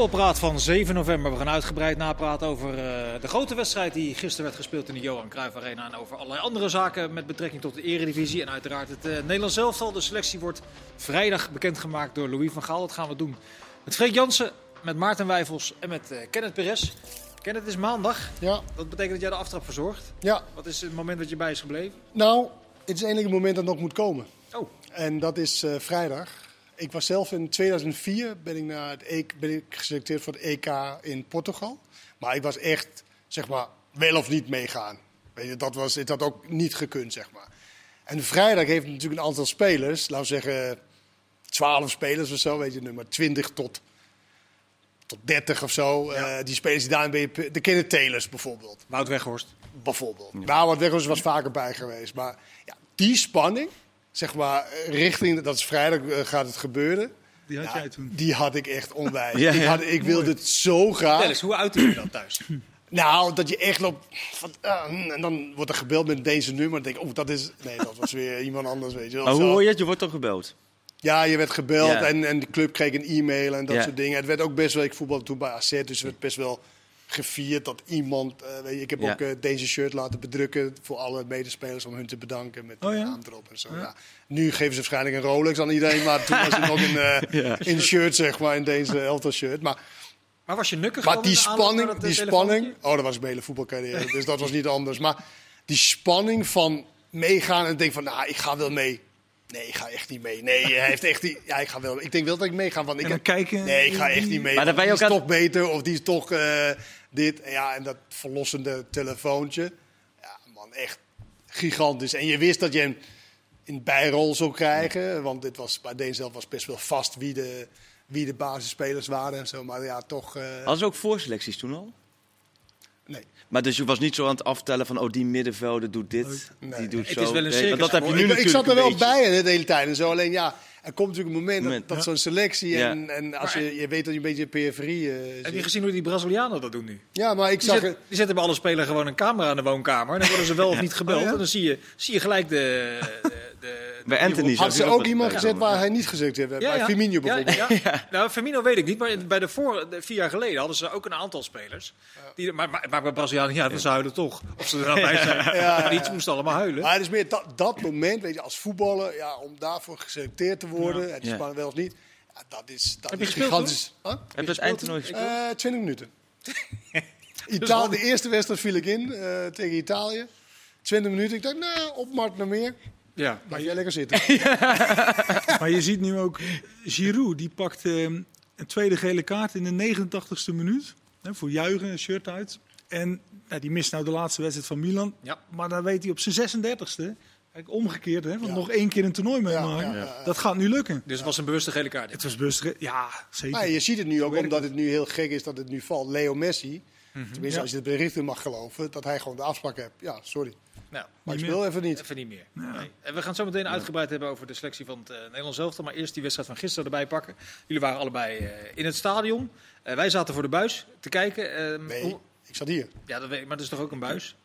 voetbalpraat van 7 november. We gaan uitgebreid napraten over uh, de grote wedstrijd die gisteren werd gespeeld in de Johan Cruijff Arena. En over allerlei andere zaken met betrekking tot de eredivisie. En uiteraard het uh, Nederlands elftal. De selectie wordt vrijdag bekendgemaakt door Louis van Gaal. Dat gaan we doen met Freek Jansen, met Maarten Wijfels en met uh, Kenneth Perez. Kenneth, het is maandag. Ja. Dat betekent dat jij de aftrap verzorgt. Ja. Wat is het moment dat je bij is gebleven? Nou, het is het moment dat nog moet komen. Oh. En dat is vrijdag. Ik was zelf in 2004 ben ik, naar het EK, ben ik geselecteerd voor het EK in Portugal. Maar ik was echt, zeg maar, wel of niet meegaan. Weet je, dat, was, het had ook niet gekund, zeg maar. En vrijdag heeft natuurlijk een aantal spelers, laten we zeggen 12 spelers of zo, weet je, nummer 20 tot, tot 30 of zo. Ja. Uh, die spelers die daarin ben je, de Kenneth Taylors bijvoorbeeld. Wout Weghorst. Bijvoorbeeld. Ja. Nou, Wout Weghorst was vaker bij geweest. Maar ja, die spanning, zeg maar, richting, dat is vrijdag uh, gaat het gebeuren. Die had Ja, jij toen. Die had ik echt onwijs. Ja, Ik, had, ik wilde het zo graag. Vertel eens, hoe uitte je dat thuis? Nou, dat je echt loopt. Van, ah, hm, en dan wordt er gebeld met deze nummer. Dan denk ik, oh, dat is. Nee, dat was weer iemand anders, weet je wel. Maar hoe Zo. hoor je het? Je wordt toch gebeld? Ja, je werd gebeld Ja. en, en de club kreeg een e-mail en dat Ja. soort dingen. Het werd ook best wel. Ik voetbalde toen bij AZ, dus het werd best wel gevierd dat iemand. eh, weet je, ik heb Ja. ook eh, deze shirt laten bedrukken voor alle medespelers om hun te bedanken met Oh de ja? naam erop en zo. Ja. Nu geven ze waarschijnlijk een Rolex aan iedereen, maar toen was het nog in, eh Ja. in shirt, zeg maar, in deze Elftal shirt. Maar Maar was je nukkig? maar die spanning, die spanning. Oh, dat was mijn hele voetbalcarrière, dus dat was niet anders. Maar die spanning van meegaan en denk van, nou, ik ga wel mee. Nee, ik ga echt niet mee. Nee, hij heeft echt die. Ja, ik ga wel. Ik denk wel dat ik meega, want ik En dan heb- kijken. Nee, ik ga echt niet mee. Maar dan ben je die is ook toch beter of die is toch eh, dit. Ja, en dat verlossende telefoontje. Ja, man, echt gigantisch. En je wist dat je hem in bijrol zou krijgen, want dit was bij Deen zelf was best wel vast wie de wie de basisspelers waren en zo. Maar ja, toch. eh, Hadden ze ook voorselecties toen al? nee. Maar dus je was niet zo aan het aftellen van, oh, die middenvelder doet dit, Nee. die doet Het zo. is wel een Nee, want dat heb je nu ik, ik zat er wel bij de hele tijd en zo. Alleen ja, er komt natuurlijk een moment, Moment, dat, dat ja. zo'n selectie Ja. en, en als Maar- je, je weet dat je een beetje periferie eh, Heb je gezien hoe die Brazilianen dat doen nu? Ja, maar ik Die, zag zet- het. die zetten bij alle spelers gewoon een camera in de woonkamer. En dan worden ze wel of niet gebeld. Oh, ja? En dan zie je, zie je gelijk de... de, de Bij Anthony Had ze ook iemand gezet waar hij niet gezet heeft? bij ja. Firmino bijvoorbeeld. Ja, ja. Nou, Firmino weet ik niet, maar bij de voor, de vier jaar geleden hadden ze ook een aantal spelers. Die, maar, maar, maar bij Brazilianen, ja, ze huilen toch. Of ze er nou bij zijn. Maar die moesten allemaal huilen. Maar het is meer dat, dat moment, weet je, als voetballer, ja, om daarvoor geselecteerd te worden, het is Ja. maar wel of niet, ja, dat is, dat Heb je is gespeeld gigantisch. Huh? Heb je het eindtoernooi gespeeld? Eh 20 minuten. Italië, de eerste wedstrijd viel ik in eh, tegen Italië. 20 minuten. Ik dacht, nou, op markt naar meer. Ja. Blijf jij lekker zitten. Maar je ziet nu ook Giroud, die pakt eh, een tweede gele kaart in de 89ste minuut. Hè, voor juichen, een shirt uit. En die mist nou de laatste wedstrijd van Milan. Ja. Maar dan weet hij op zijn 36ste, eigenlijk omgekeerd, hè, want Ja. nog één keer een toernooi meemaken. ja, ja. Dat gaat nu lukken. Dus het was een bewuste gele kaart. Het was bewust. Ja, zeker. Maar je ziet het nu ook, omdat het nu heel gek is dat het nu valt. Leo Messi, tenminste Ja. als je de berichten mag geloven, dat hij gewoon de afspraak heeft. Ja, sorry. Nou, Maar ik Niet speel even niet. even niet meer. Nee. En we gaan zo meteen uitgebreid hebben over de selectie van het uh, Nederlands elftal. Maar eerst die wedstrijd van gisteren erbij pakken. Jullie waren allebei eh, in het stadion. Eh, wij zaten voor de buis te kijken. Ehm, Nee, hoe- ik zat hier. ja, dat weet ik, maar dat is toch ook een buis?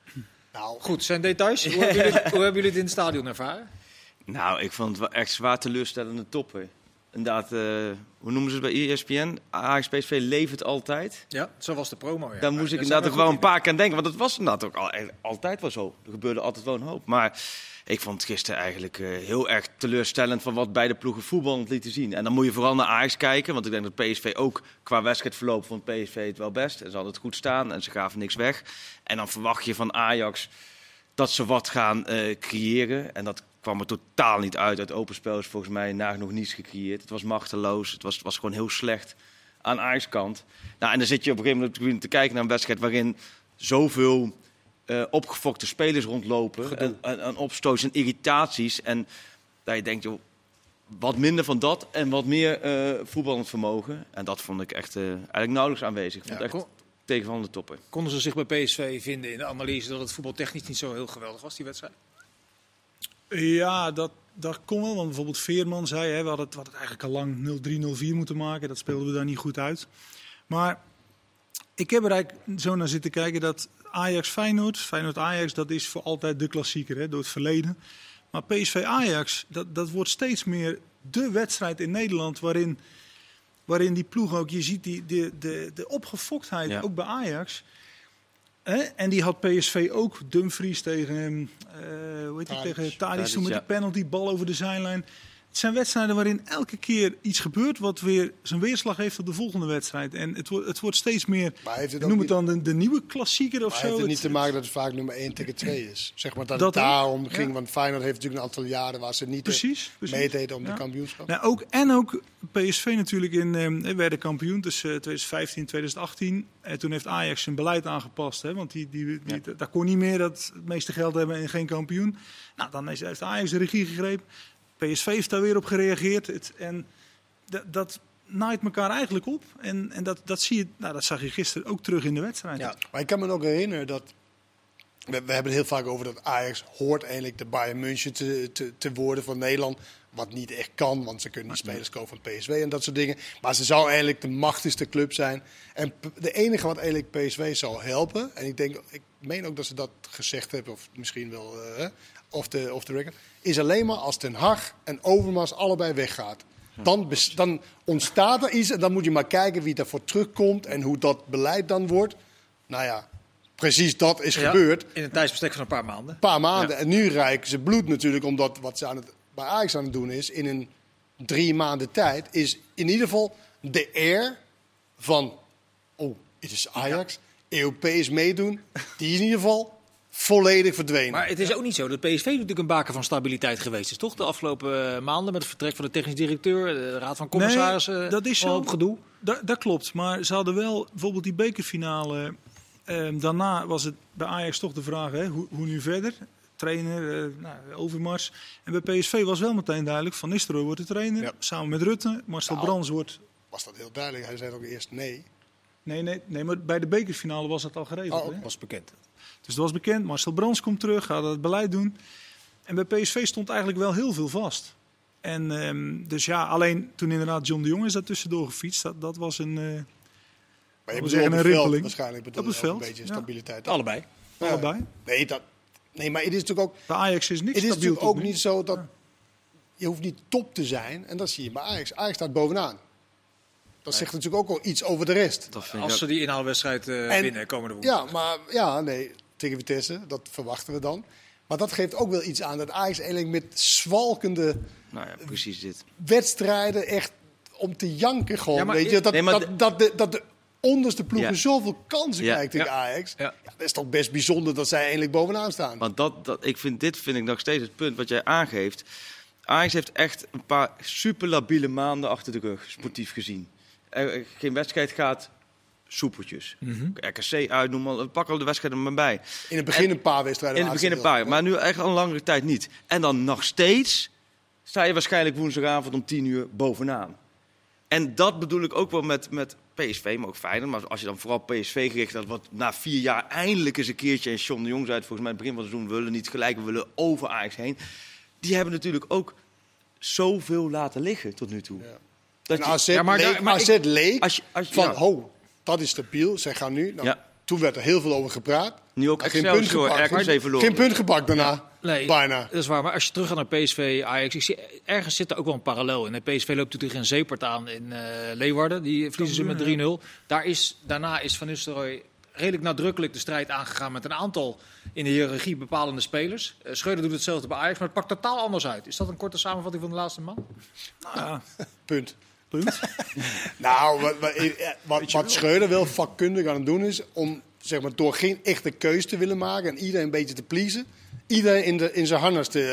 Nou, Goed, zijn details. Hoe hebben jullie, het- hoe hebben jullie het in het stadion ervaren? Nou, ik vond het wel echt zwaar teleurstellende toppen. Inderdaad, eh, hoe noemen ze het bij ESPN? Ajax PSV levert altijd. Ja, zo was de promo. Ja. Daar moest ik inderdaad ook wel een paar keer aan denken. Want dat was inderdaad ook al, eigenlijk altijd wel zo. Er gebeurde altijd wel een hoop. Maar ik vond het gisteren eigenlijk eh, heel erg teleurstellend van wat beide ploegen voetbal lieten zien. En dan moet je vooral naar Ajax kijken. Want ik denk dat PSV ook qua wedstrijdverloop vond PSV het wel best. En ze hadden het goed staan en ze gaven niks weg. En dan verwacht je van Ajax dat ze wat gaan eh, creëren. En dat kwam er totaal niet uit. Uit open spel is volgens mij nagenoeg niets gecreëerd. Het was machteloos. Het was, was gewoon heel slecht aan Ajax kant. Nou, en dan zit je op een gegeven moment de te kijken naar een wedstrijd waarin zoveel eh, opgefokte spelers rondlopen. En, en, en opstoot's en irritaties. En dat je denkt, joh, wat minder van dat en wat meer eh voetballend vermogen. En dat vond ik echt eh, eigenlijk nauwelijks aanwezig. Ik vond Ja, het echt kon- tegenvallende toppen. Konden ze zich bij PSV vinden in de analyse dat het voetbaltechnisch niet zo heel geweldig was, die wedstrijd? Ja, dat, dat kon wel. Want bijvoorbeeld Veerman zei, hè, we, hadden het, we hadden het eigenlijk al lang 0-3, 0-4 moeten maken. Dat speelden we daar niet goed uit. Maar ik heb er eigenlijk zo naar zitten kijken dat Ajax-Feyenoord, Feyenoord-Ajax, dat is voor altijd de klassieker hè, door het verleden. Maar PSV-Ajax, dat, dat wordt steeds meer de wedstrijd in Nederland waarin waarin die ploeg ook, je ziet die, de, de, de opgefoktheid, Ja. ook bij Ajax. Hè? En die had PSV ook Dumfries tegen, eh hoe heet die, tegen Tadic, toen met ja. die penalty, bal over de zijlijn. Het zijn wedstrijden waarin elke keer iets gebeurt wat weer zijn weerslag heeft op de volgende wedstrijd. En het wordt, het wordt steeds meer, heeft het noem niet- het dan de, de nieuwe klassieker of Maar zo. heeft het niet Het- te maken dat het vaak nummer 1 tegen 2 is? Zeg maar dat, Dat het ook, daarom ging, ja. want Feyenoord heeft natuurlijk een aantal jaren waar ze niet eh, Precies, precies. meededen om Ja. de kampioenschap. Nou, ook, en ook PSV natuurlijk in, eh, werden kampioen tussen 2015 en 2018. En toen heeft Ajax zijn beleid aangepast. Hè, want die, die, die, daar kon niet meer dat het meeste geld hebben en geen kampioen. Nou, dan heeft Ajax de regie gegrepen. PSV heeft daar weer op gereageerd. Het, en dat, dat naait elkaar eigenlijk op. En, en dat, dat, zie je, nou, dat zag je gisteren ook terug in de wedstrijd. Ja. Maar ik kan me ook herinneren dat. We, we hebben het heel vaak over dat Ajax hoort eigenlijk de Bayern München te, te, te worden van Nederland. Wat niet echt kan, want ze kunnen niet spelers kopen van PSV en dat soort dingen. Maar ze zou eigenlijk de machtigste club zijn. En de enige wat eigenlijk PSV zou helpen, en ik denk, ik meen ook dat ze dat gezegd hebben, of misschien wel eh the, off the record, is alleen maar als Ten Hag en Overmars allebei weggaat. Dan, dan ontstaat er iets en dan moet je maar kijken wie daarvoor terugkomt en hoe dat beleid dan wordt. Nou ja, precies dat is Ja, gebeurd. In een tijdsbestek van een paar maanden. Een paar maanden. En nu rijken ze bloed natuurlijk, omdat wat ze aan het, bij Ajax aan het doen is, in een drie maanden tijd, is in ieder geval de air van, oh, het is Ajax, Europees meedoen, die is in ieder geval volledig verdwenen. Maar het is ook niet zo dat PSV natuurlijk een baken van stabiliteit geweest is, toch? De afgelopen eh, maanden met het vertrek van de technisch directeur, de raad van commissarissen. Nee, dat is zo. op gedoe. Da- dat klopt, maar ze hadden wel bijvoorbeeld die bekerfinale. ehm, daarna was het bij Ajax toch de vraag: hè, hoe, hoe nu verder? Trainer, eh, nou, Overmars. En bij PSV was wel meteen duidelijk: Van Nistelrooy wordt de trainer. Ja. Samen met Rutte. Marcel Nou. Brands wordt. Was dat heel duidelijk? Hij zei ook eerst nee. Nee, nee, nee, maar bij de bekerfinale was dat al geregeld. Oh, hè? was bekend. Dus dat was bekend. Marcel Brands komt terug, gaat het beleid doen. En bij PSV stond eigenlijk wel heel veel vast. En ehm, dus ja, alleen toen inderdaad John de Jong is daar tussendoor gefietst. Dat, dat was een. eh, Maar je bedoelt zeggen een veld rimpeling. waarschijnlijk. bedoel Op het je ook veld, Een beetje ja. stabiliteit. Allebei. Ja. allebei. Nee, dat, nee, maar het is natuurlijk ook... Bij Ajax is niks Het is natuurlijk ook nu. niet zo dat je hoeft niet top te zijn. En dat zie je bij Ajax. Ajax staat bovenaan. Dat zegt natuurlijk ook al iets over de rest. Ik Als ze die inhaalwedstrijd eh En- winnen komende woensdag. Ja, maar ja, nee, tegen Vitesse, dat verwachten we dan. Maar dat geeft ook wel iets aan dat Ajax eigenlijk met zwalkende Nou ja, precies dit. wedstrijden echt om te janken gewoon. Ja, maar weet je, dat, Nee, maar dat, de- dat, de, dat de onderste ploegen Ja. zoveel kansen Ja. krijgt tegen Ja. Ajax. Ja. Ja, dat is toch best bijzonder dat zij eindelijk bovenaan staan. Want dat, dat, ik vind, dit vind ik nog steeds het punt wat jij aangeeft. Ajax heeft echt een paar super labiele maanden achter de rug, sportief gezien. Er, geen wedstrijd gaat soepeltjes. RKC uit, noem maar, pak al de wedstrijden maar bij. In het begin En- een paar wedstrijden. In het begin een paar, maar nu echt al een langere tijd niet. En dan nog steeds sta je waarschijnlijk woensdagavond om 10 uur bovenaan. En dat bedoel ik ook wel met, met PSV, maar ook Feyenoord. Maar als je dan vooral PSV gericht had, wat na vier jaar eindelijk eens een keertje... en John de Jong zei het volgens mij in het begin van het seizoen... we willen niet gelijk, willen over Ajax heen. Die hebben natuurlijk ook zoveel laten liggen tot nu toe. Ja. Dat En je- AZ Ja, maar leek, daar- maar AZ ik- leek als je- als je- van, ja. ho, dat is stabiel. Zij gaan nu. Nou, Ja. Toen werd er heel veel over gepraat. Nu ook geen punt gepakt. Geen punt gepakt daarna. Nee, Bijna. dat is waar. Maar als je terug gaat naar PSV, Ajax, ik zie, ergens zit er ook wel een parallel in. De PSV loopt natuurlijk tegen een zeepert aan in eh, Leeuwarden. Die verliezen ze met 3-0. Daar is, daarna is Van Nistelrooy redelijk nadrukkelijk de strijd aangegaan met een aantal in de hiërarchie bepalende spelers. Eh, Schreuder doet hetzelfde bij Ajax, maar het pakt totaal anders uit. Is dat een korte samenvatting van de laatste man? Nou ja, Punt. Punt. Nou, wat, wat, eh, wat, wat Schreuder wel vakkundig aan het doen is... om zeg maar, door geen echte keus te willen maken... en iedereen een beetje te pleasen... iedereen in, de, in zijn harnas te,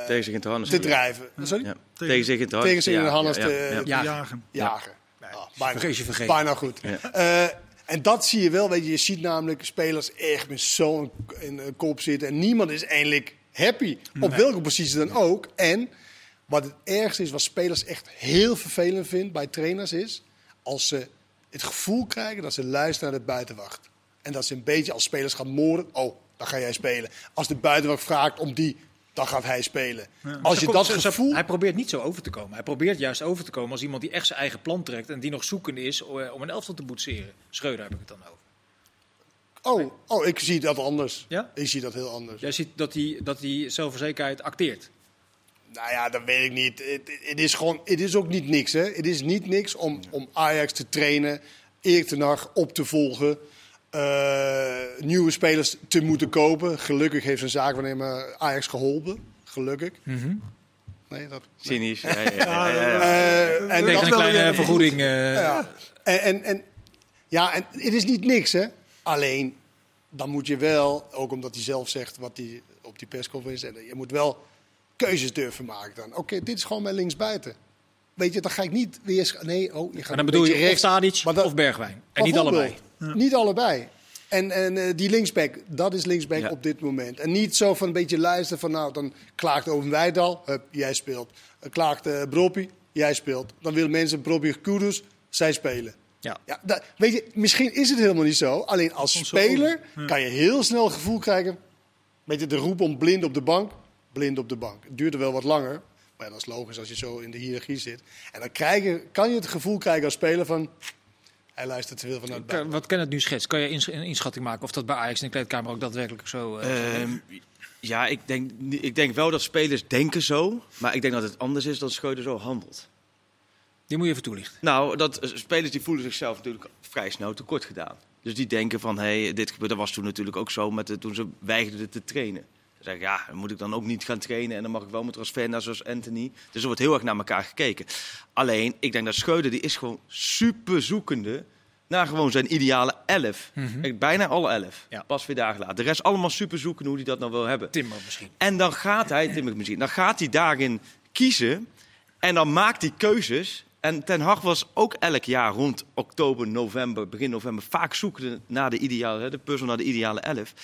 eh, Tegen zich in te handen. te drijven. Sorry? Ja. Tegen zich in te handen. Tegen zich in de harnas ja, te- ja, ja. Ja. Jagen. Jagen. Ah, bijna, vergeet je vergeten. bijna goed. Eh, en dat zie je wel. Weet je, je ziet namelijk spelers echt met zo'n in een kop zitten. En niemand is eindelijk happy. Op welke positie dan ook. En wat het ergste is, wat spelers echt heel vervelend vinden bij trainers is... als ze het gevoel krijgen dat ze luisteren naar de buitenwacht. En dat ze een beetje als spelers gaan moorden. Oh, dan ga jij spelen. Als de buitenwacht vraagt om die, dan gaat hij spelen. Als je dat gevoel... Hij probeert niet zo over te komen. Hij probeert juist over te komen als iemand die echt zijn eigen plan trekt... en die nog zoekende is eh, om een elftal te boetseren. Schreuder heb ik het dan over. Oh, oh, ik zie dat anders. Ja? Ik zie dat heel anders. Jij ziet dat hij, dat hij zelfverzekerdheid acteert. Nou ja, dat weet ik niet. Het, het is gewoon, het is ook niet niks, hè. Het is niet niks om, om Ajax te trainen, Erik ten Hag op te volgen, eh, nieuwe spelers te moeten kopen. Gelukkig heeft zijn zaakwaarnemer Ajax geholpen. Gelukkig. Nee, dat... Cynisch. Ja, ja, ja, ja, ja. Eh, en dat een kleine vergoeding. eh, Ja. En, en, en, ja, en het is niet niks, hè. Alleen, dan moet je wel, ook omdat hij zelf zegt wat hij op die persconferentie je moet wel keuzes durven maken dan. Oké, dit is gewoon mijn linksbuiten. Weet je, dan ga ik niet weer... Nee, oh, je gaat En dan een bedoel je rechts. Tadic Maar dat- of Bergwijn. En niet allebei. Niet allebei. En, en eh, die linksback, dat is linksback Ja. op dit moment. En niet zo van een beetje luisteren van, nou, dan klaagt over Wijdal, hup, jij speelt. Dan klaagt eh Broppie, jij speelt. Dan willen mensen Broppie Kudus, zij spelen. Ja. Ja, dat, weet je, misschien is het helemaal niet zo. Alleen als speler kan je heel snel het gevoel krijgen... Weet je, de roep om blind op de bank, blind op de bank. Het duurde wel wat langer, maar ja, dat is logisch als je zo in de hiërarchie zit. En dan krijg je, kan je het gevoel krijgen als speler van... Hij luistert te veel vanuit Kan- Wat kan het nu schetsen? Kan je een inschatting maken of dat bij Ajax in de kleedkamer ook daadwerkelijk zo... eh, Ehm, ja, ik denk, ik denk wel dat spelers denken zo. Maar ik denk dat het anders is dan Schreuder zo handelt. die moet je even toelichten. Nou, dat, eh, spelers die voelen zichzelf natuurlijk vrij snel tekort gedaan. Dus die denken van, hé, hey, dit gebeurt. Dat was toen natuurlijk ook zo met de, toen ze weigerden te trainen. Ze zeggen, ja, dan moet ik dan ook niet gaan trainen en dan mag ik wel mijn transfer naar zoals Anthony. Dus er wordt heel erg naar elkaar gekeken. Alleen, ik denk dat Schreuder, die is gewoon super zoekende naar gewoon zijn ideale elf. Kijk, Bijna alle elf. Ja. Pas weer dagen later. De rest allemaal super zoeken hoe hij dat nou wil hebben. Timmer misschien. En dan gaat hij, Tim ik misschien, dan gaat hij daarin kiezen. En dan maakt hij keuzes. En Ten Hag was ook elk jaar rond oktober, november, begin november vaak zoekende naar de ideale, de puzzel naar de ideale elf.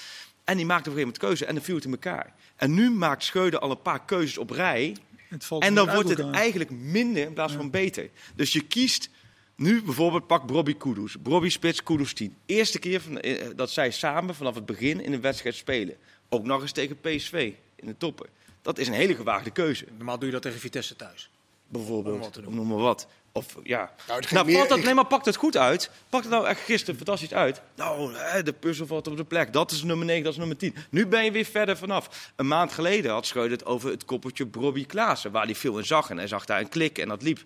En die maakte op een gegeven moment keuze en dan viel het in elkaar. En nu maakt Schreuder al een paar keuzes op rij. Het valt En dan wordt het eigenlijk minder in plaats van beter. Dus je kiest nu bijvoorbeeld, pak Bobby Kudus. Bobby Spits, Kudus 10. Eerste keer van, eh, dat zij samen vanaf het begin in een wedstrijd spelen. Ook nog eens tegen PSV in de toppen. Dat is een hele gewaagde keuze. Normaal doe je dat tegen Vitesse thuis. Bijvoorbeeld, Om noem maar wat. Of ja. Nou, het Nou, meer- dat, nee, maar pak het goed uit. Pak het nou echt gisteren fantastisch uit. Nou, de puzzel valt op de plek. Dat is nummer 9, dat is nummer 10. Nu ben je weer verder vanaf. Een maand geleden had Schreuder het over het koppeltje Bobby Klaassen. Waar hij veel in zag. En hij zag daar een klik en dat liep.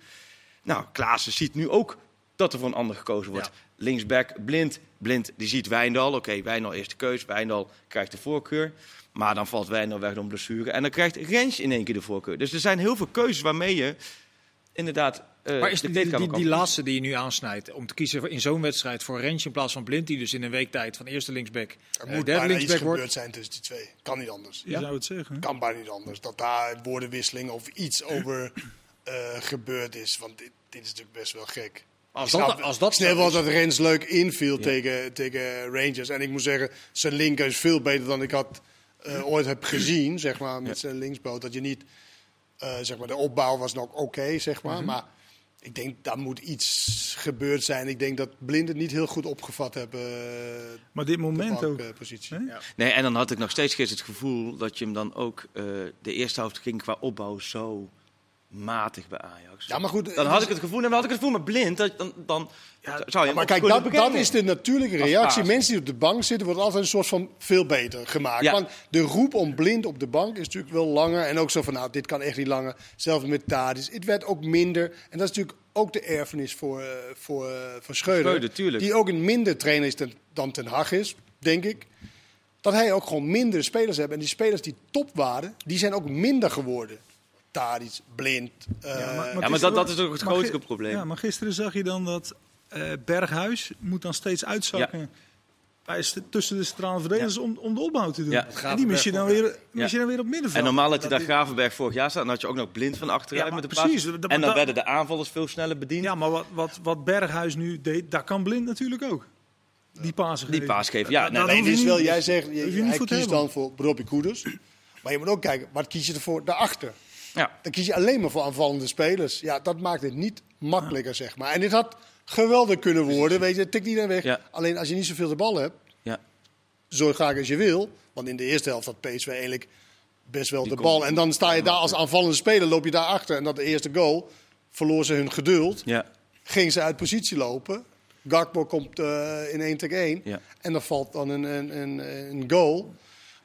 Nou, Klaassen ziet nu ook dat er voor een ander gekozen wordt. Linksback, Blind. Blind, die ziet Wijndal. Oké, Wijndal eerste keus. Wijndal krijgt de voorkeur. Maar dan valt Wijndal weg door blessure. En dan krijgt Rens in één keer de voorkeur. Dus er zijn heel veel keuzes waarmee je inderdaad eh Maar is de die, die, die, laatste die je nu aansnijdt, om te kiezen voor- in zo'n wedstrijd voor Rens in plaats van Blind, die dus in een week tijd van eerste linksback Er eh, moet derde bijna iets linksback gebeurd wordt. zijn tussen die twee. Kan niet anders. Je zou het zeggen. Kan bijna niet anders. Dat daar woordenwisseling of iets over eh, gebeurd is. Want dit, dit is natuurlijk best wel gek. Als dat, snap- als dat Snel zo was is- dat Rens leuk inviel tegen, tegen Rangers. En ik moet zeggen, zijn linker is veel beter dan ik had eh, ooit heb gezien. Zeg maar, met zijn linksboot. Dat je niet, eh, zeg maar, de opbouw was nog oké, zeg maar. Maar ik denk, daar moet iets gebeurd zijn. Ik denk dat Blind het niet heel goed opgevat hebben. eh, Maar dit de moment ook. Ja. Nee, en dan had ik nog steeds het gevoel dat je hem dan ook... eh, de eerste helft ging qua opbouw zo matig bij Ajax. Ja, maar goed. dan had ik het gevoel, en dan had ik het gevoel met blind, dat, dan, dan zou je Maar kijk, dat beginnen. is de natuurlijke reactie. Mensen die op de bank zitten, worden altijd een soort van veel beter gemaakt. Ja. Want de roep om blind op de bank is natuurlijk wel langer. En ook zo van, nou, dit kan echt niet langer. Zelfs met Tadis. Het werd ook minder. En dat is natuurlijk ook de erfenis voor, eh, voor, eh, voor Schreuder. Die ook een minder trainer is ten- dan Ten Hag is, denk ik. Dat hij ook gewoon minder spelers heeft. En die spelers die top waren, die zijn ook minder geworden. Tadic, blind. eh, maar- maar- Ja, maar dat, dat is ook het grootste probleem. Ja, maar gisteren zag je dan dat eh, Berghuis moet dan steeds uitzakken. Bij st- tussen de centrale verdedigers om, om de opbouw te doen. Ja. En die mis je dan weer, mis Ja. je dan weer op middenveld. En normaal had je daar Gravenberg vorig jaar staan, dan had je ook nog blind van achteruit Ja, met de precies, paas. dat- En dan werden de aanvallers veel sneller bediend. Ja, maar wat, wat, wat Berghuis nu deed, dat kan Blind natuurlijk ook. Die Die geven. paas geven, ja. Nee, is wel, jij zegt, je, hij kiest dan voor Robbie Koeders. Maar je moet ook kijken, wat kies je ervoor daarachter? Ja. Dan kies je alleen maar voor aanvallende spelers. Ja, dat maakt het niet makkelijker, zeg maar. En dit had geweldig kunnen worden, weet je, het tikt iedereen weg. Ja. Alleen als je niet zoveel de bal hebt, Ja. zo graag als je wil. Want in de eerste helft had PSV eigenlijk best wel Die de bal. En dan sta je daar als aanvallende speler, loop je daar achter. En dat de eerste goal, verloor ze hun geduld. Ja. Ging ze uit positie lopen. Gakpo komt eh, in 1 tegen 1. Ja. En dan valt dan een, een, een, een goal.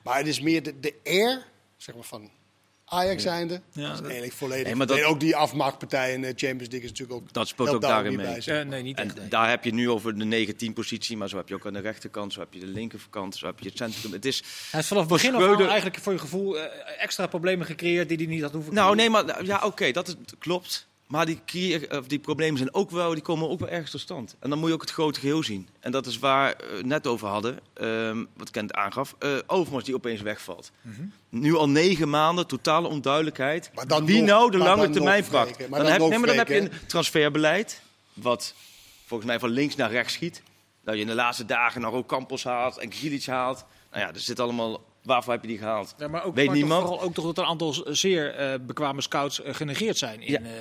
Maar het is meer de, de air zeg maar, van Ajax zijnde. Ja, dat is eigenlijk volledig. Nee, maar dat- En ook die afmaakpartij in de Champions League is natuurlijk ook... Dat speelt ook daar daarin mee. bij, zeg. Eh, nee, niet En echt. nee. daar heb je nu over de 19 positie, maar zo heb je ook aan de rechterkant, zo heb je de linkerkant, zo heb je het centrum. Het is, Hij heeft vanaf het begin af aan eigenlijk voor je gevoel eh, extra problemen gecreëerd die hij niet had hoeven nou nee, maar ja, oké, dat is, klopt. Maar die, of die problemen zijn ook wel, die komen ook wel ergens tot stand. En dan moet je ook het grote geheel zien. En dat is waar we het net over hadden, ehm, wat Kent aangaf. eh Overmars die opeens wegvalt. Nu al negen maanden, totale onduidelijkheid. Maar dan Wie nog- nou de maar lange dan termijn pakt. Maar Dan, dan heb, nog, nee, maar dan heb je een transferbeleid, wat volgens mij van links naar rechts schiet. Dat je in de laatste dagen nog ook Campos haalt en Gilic haalt. Nou ja, er zit allemaal... Waarvoor heb je die gehaald? Ja, maar ook, Weet maar toch niemand. Vooral ook toch dat er een aantal zeer eh, bekwame scouts eh, genegeerd zijn. In, Ja. eh,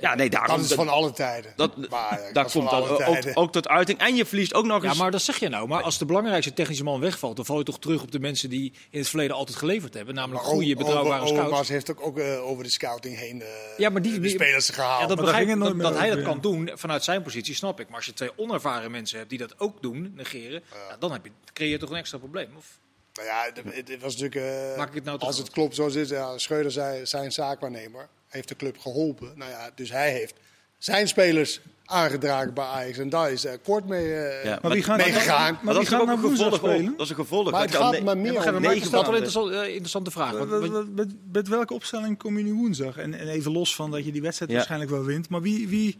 Ja, nee, daarom... Dat is van alle tijden. dat, Maar dat komt alle ook, ook tot uiting. En je verliest ook nog eens... ja, maar dat zeg je nou. Maar als de belangrijkste technische man wegvalt, dan val je toch terug op de mensen die in het verleden altijd geleverd hebben. Namelijk Maar goede, betrouwbare Over- scouts. Overmars heeft ook, ook eh, over de scouting heen eh, Ja, maar die- de die- spelers gehaald. Ja, dat begrijp Dat, nooit dat hij dat kan doen vanuit zijn positie, snap ik. Maar als je twee onervaren mensen hebt die dat ook doen, negeren, ja, dan heb je, creëer je toch een extra probleem. Of? Nou ja, het, het was natuurlijk... eh, Maak ik het nou te als het klopt zoals het is, ja, Schreuder zei, zijn zaakwaarnemer heeft de club geholpen. Nou ja, dus hij heeft zijn spelers aangedragen bij Ajax. En daar is hij kort mee, eh, Ja, Maar wie gaat meegegaan. Maar dat is gaat ook nou een woensdag gevolg. spelen? Dat is een gevolg. Maar Dat het gaat maar meer Ja, maar om maar negen er staat wel een eh, interessante vraag. Met, Want- want- met, met, met welke opstelling kom je nu woensdag? En, en even los van dat je die wedstrijd Ja. waarschijnlijk wel wint. Maar wie... wie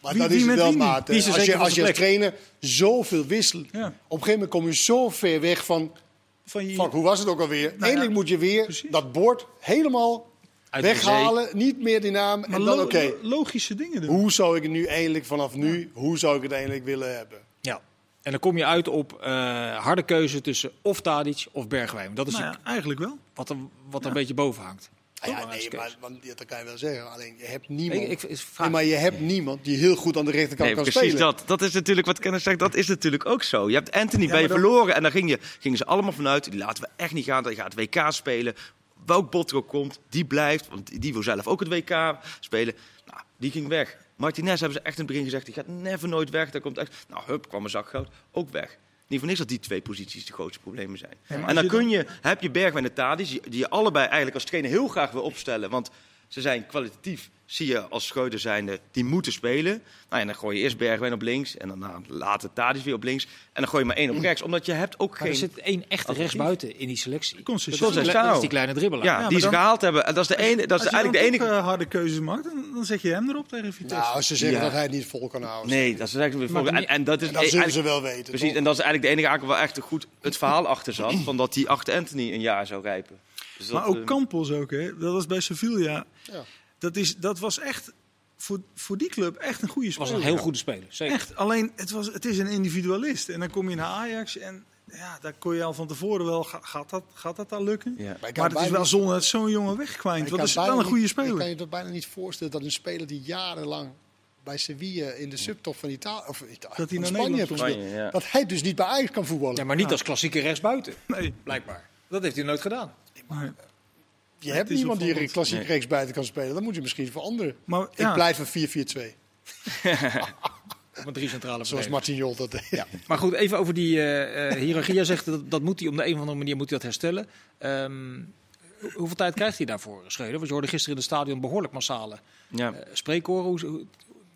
Maar Wie- dat wie is wel, maat. is Als je, als je als trainer zoveel wisselt. Ja. Op een gegeven moment kom je zo ver weg van... van je, Fuck, hoe was het ook alweer? ja, Eindelijk moet je weer precies. dat bord helemaal Uit weghalen. Niet meer die naam. maar En dan, lo- oké, logische dingen doen. hoe zou ik het nu eindelijk vanaf nu... Hoe zou ik het eindelijk willen hebben? Ja. En dan kom je uit op eh, harde keuze tussen of Tadic of Bergwijn. Dat is Nou ja, eigenlijk wel. wat er, wat er een beetje boven hangt. Ah ja, nee, maar want, dat kan je wel zeggen. Alleen je hebt niemand. Ik, ik, ik vraag- Nee, maar je hebt niemand die heel goed aan de rechterkant Nee, kan precies spelen. dat. Dat is natuurlijk wat Kenneth zegt. Dat is natuurlijk ook zo. Je hebt Anthony bij je dan- verloren en daar ging je, gingen ze allemaal vanuit. Die laten we echt niet gaan. Die gaat het WK spelen. Welk bot er ook komt, die blijft. Want die wil zelf ook het WK spelen. Nou, die ging weg. Martinez hebben ze echt in het begin gezegd. Die gaat never nooit weg. Daar komt echt. Nou, hup, kwam een zak goud. Ook weg. Niet voor niks dat die twee posities de grootste problemen zijn. en dan je kun je, heb je Bergwijn en Tadic, die, die je allebei eigenlijk als trainer heel graag wil opstellen. Want ze zijn kwalitatief, zie je als Schreuder zijnde, die moeten spelen. Nou, en dan gooi je eerst Bergwijn op links en dan nou, later Tadic weer op links. En dan gooi je maar één op rechts, omdat je hebt ook Maar geen... er zit één echte alternatief. rechtsbuiten in die selectie. Consistent. Dat die, dat is die kleine dribbelaar. ja, die ze gehaald hebben. En dat is, de ene, dat is Als je eigenlijk de enige... toch, eh, harde keuzes maakt, dan, dan zet je hem erop tegen Vitesse. Nou, als ze zeggen Ja. dat hij het niet vol kan houden. Nee, dat is eigenlijk voor. En, en dat is En dat zullen ze wel weten. Precies, toch? en dat is eigenlijk de enige waar echt goed het verhaal achter zat. Van dat hij achter Anthony een jaar zou rijpen. Dus dat, maar ook eh, Campos ook, hè. Dat was bij Sevilla. Ja. Dat, is, dat was echt voor, voor die club echt een goede was speler. een heel goede speler. Zeker. Echt, alleen het, was, het is een individualist. En dan kom je naar Ajax en ja, daar kon je al van tevoren wel, ga- gaat dat, gaat dat dan lukken? Ja. Maar het is wel zonde dat zo'n jongen wegkwijnt. dat is bijna wel een niet- goede Ik kan speler. je dat bijna niet voorstellen dat een speler die jarenlang bij Sevilla in de subtop van Italië of Italië, Dat hij naar Spanje heeft gespeeld, Spanje, ja. dat hij dus niet bij Ajax kan voetballen. Ja, maar niet als klassieke rechtsbuiten, Nee. blijkbaar. Dat heeft hij nooit gedaan. Maar, je hebt niemand die opvallend. klassiek Nee. rechtsbuiten kan spelen. Dan moet je misschien veranderen. maar Ik ja, pleit voor 4-4-2, Met drie centrale zoals. Martin Jol dat deed. Ja. Maar goed, even over die eh eh hiërarchie. Jij zegt dat, dat moet hij op de een of andere manier moet hij dat herstellen. Ehm, hoe- hoeveel tijd krijgt hij daarvoor, Schreuder? Want je hoorde gisteren in het stadion behoorlijk massale ja. uh, spreekkoren. Hoe, hoe,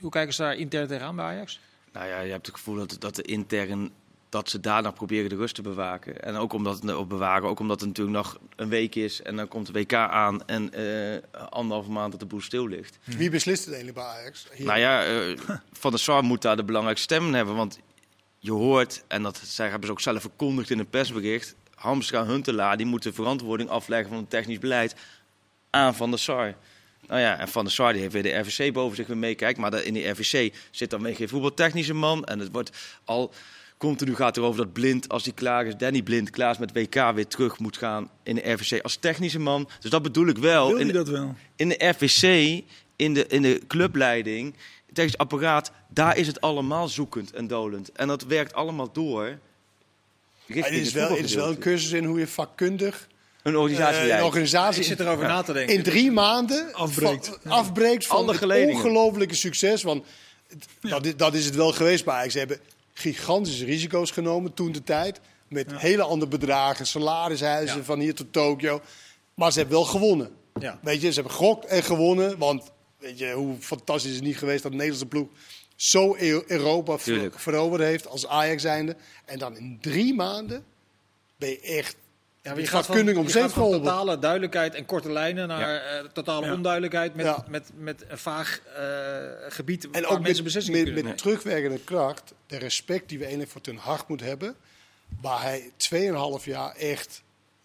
hoe kijken ze daar intern tegenaan bij Ajax? Nou ja, je hebt het gevoel dat, dat de intern dat ze daarna proberen de rust te bewaken. En ook omdat het op bewaren, ook omdat het natuurlijk nog een week is en dan komt de WK aan en eh anderhalve maand dat de boel stil ligt. Wie beslist het eigenlijk bij Ajax? Hier. Nou ja, eh, Van der Sar moet daar de belangrijkste stem in hebben, want je hoort en dat zij hebben ze ook zelf verkondigd in een persbericht. Hamstra Huntelaar die moeten verantwoording afleggen van het technisch beleid aan Van der Sar. Nou ja, en Van der Sar die heeft weer de RVC boven zich weer meekijkt. Maar in die RVC zit dan weer geen voetbaltechnische man. En het wordt al continu gaat erover dat Blind, als hij klaar is, Danny Blind, klaar is met WK, weer terug moet gaan in de RVC als technische man. Dus dat bedoel ik wel. wil In hij de, dat wel? in de RVC, in de, in de clubleiding, het technisch apparaat, daar is het allemaal zoekend en dolend. En dat werkt allemaal door. Het, is wel, het is wel een cursus in hoe je vakkundig een organisatie eh, leidt. een organisatie Ik zit erover na te denken. in drie maanden Afbreekt. van, afbreekt van het geledingen. ongelofelijke succes. Want dat, is, dat is het wel geweest bij Ajax. Ze hebben gigantische risico's genomen toen de tijd. Met hele andere bedragen, salarishuizen Ja. van hier tot Tokio. Maar ze hebben wel gewonnen. Ja. Weet je, ze hebben gegokt en gewonnen. Want weet je, hoe fantastisch is het niet geweest dat de Nederlandse ploeg zo Eu- Europa veroverd heeft als Ajax zijnde. En dan in drie maanden ben je echt... Ja, je gaat kundig om zeep van geholpen. totale duidelijkheid en korte lijnen naar eh, totale Ja. onduidelijkheid met, Ja. met, met een vaag eh, gebied En waar ook mensen met, beslissingen met, kunnen met terugwerkende kracht, de respect die we eigenlijk voor Ten Hag moeten hebben. Waar hij 2,5 jaar echt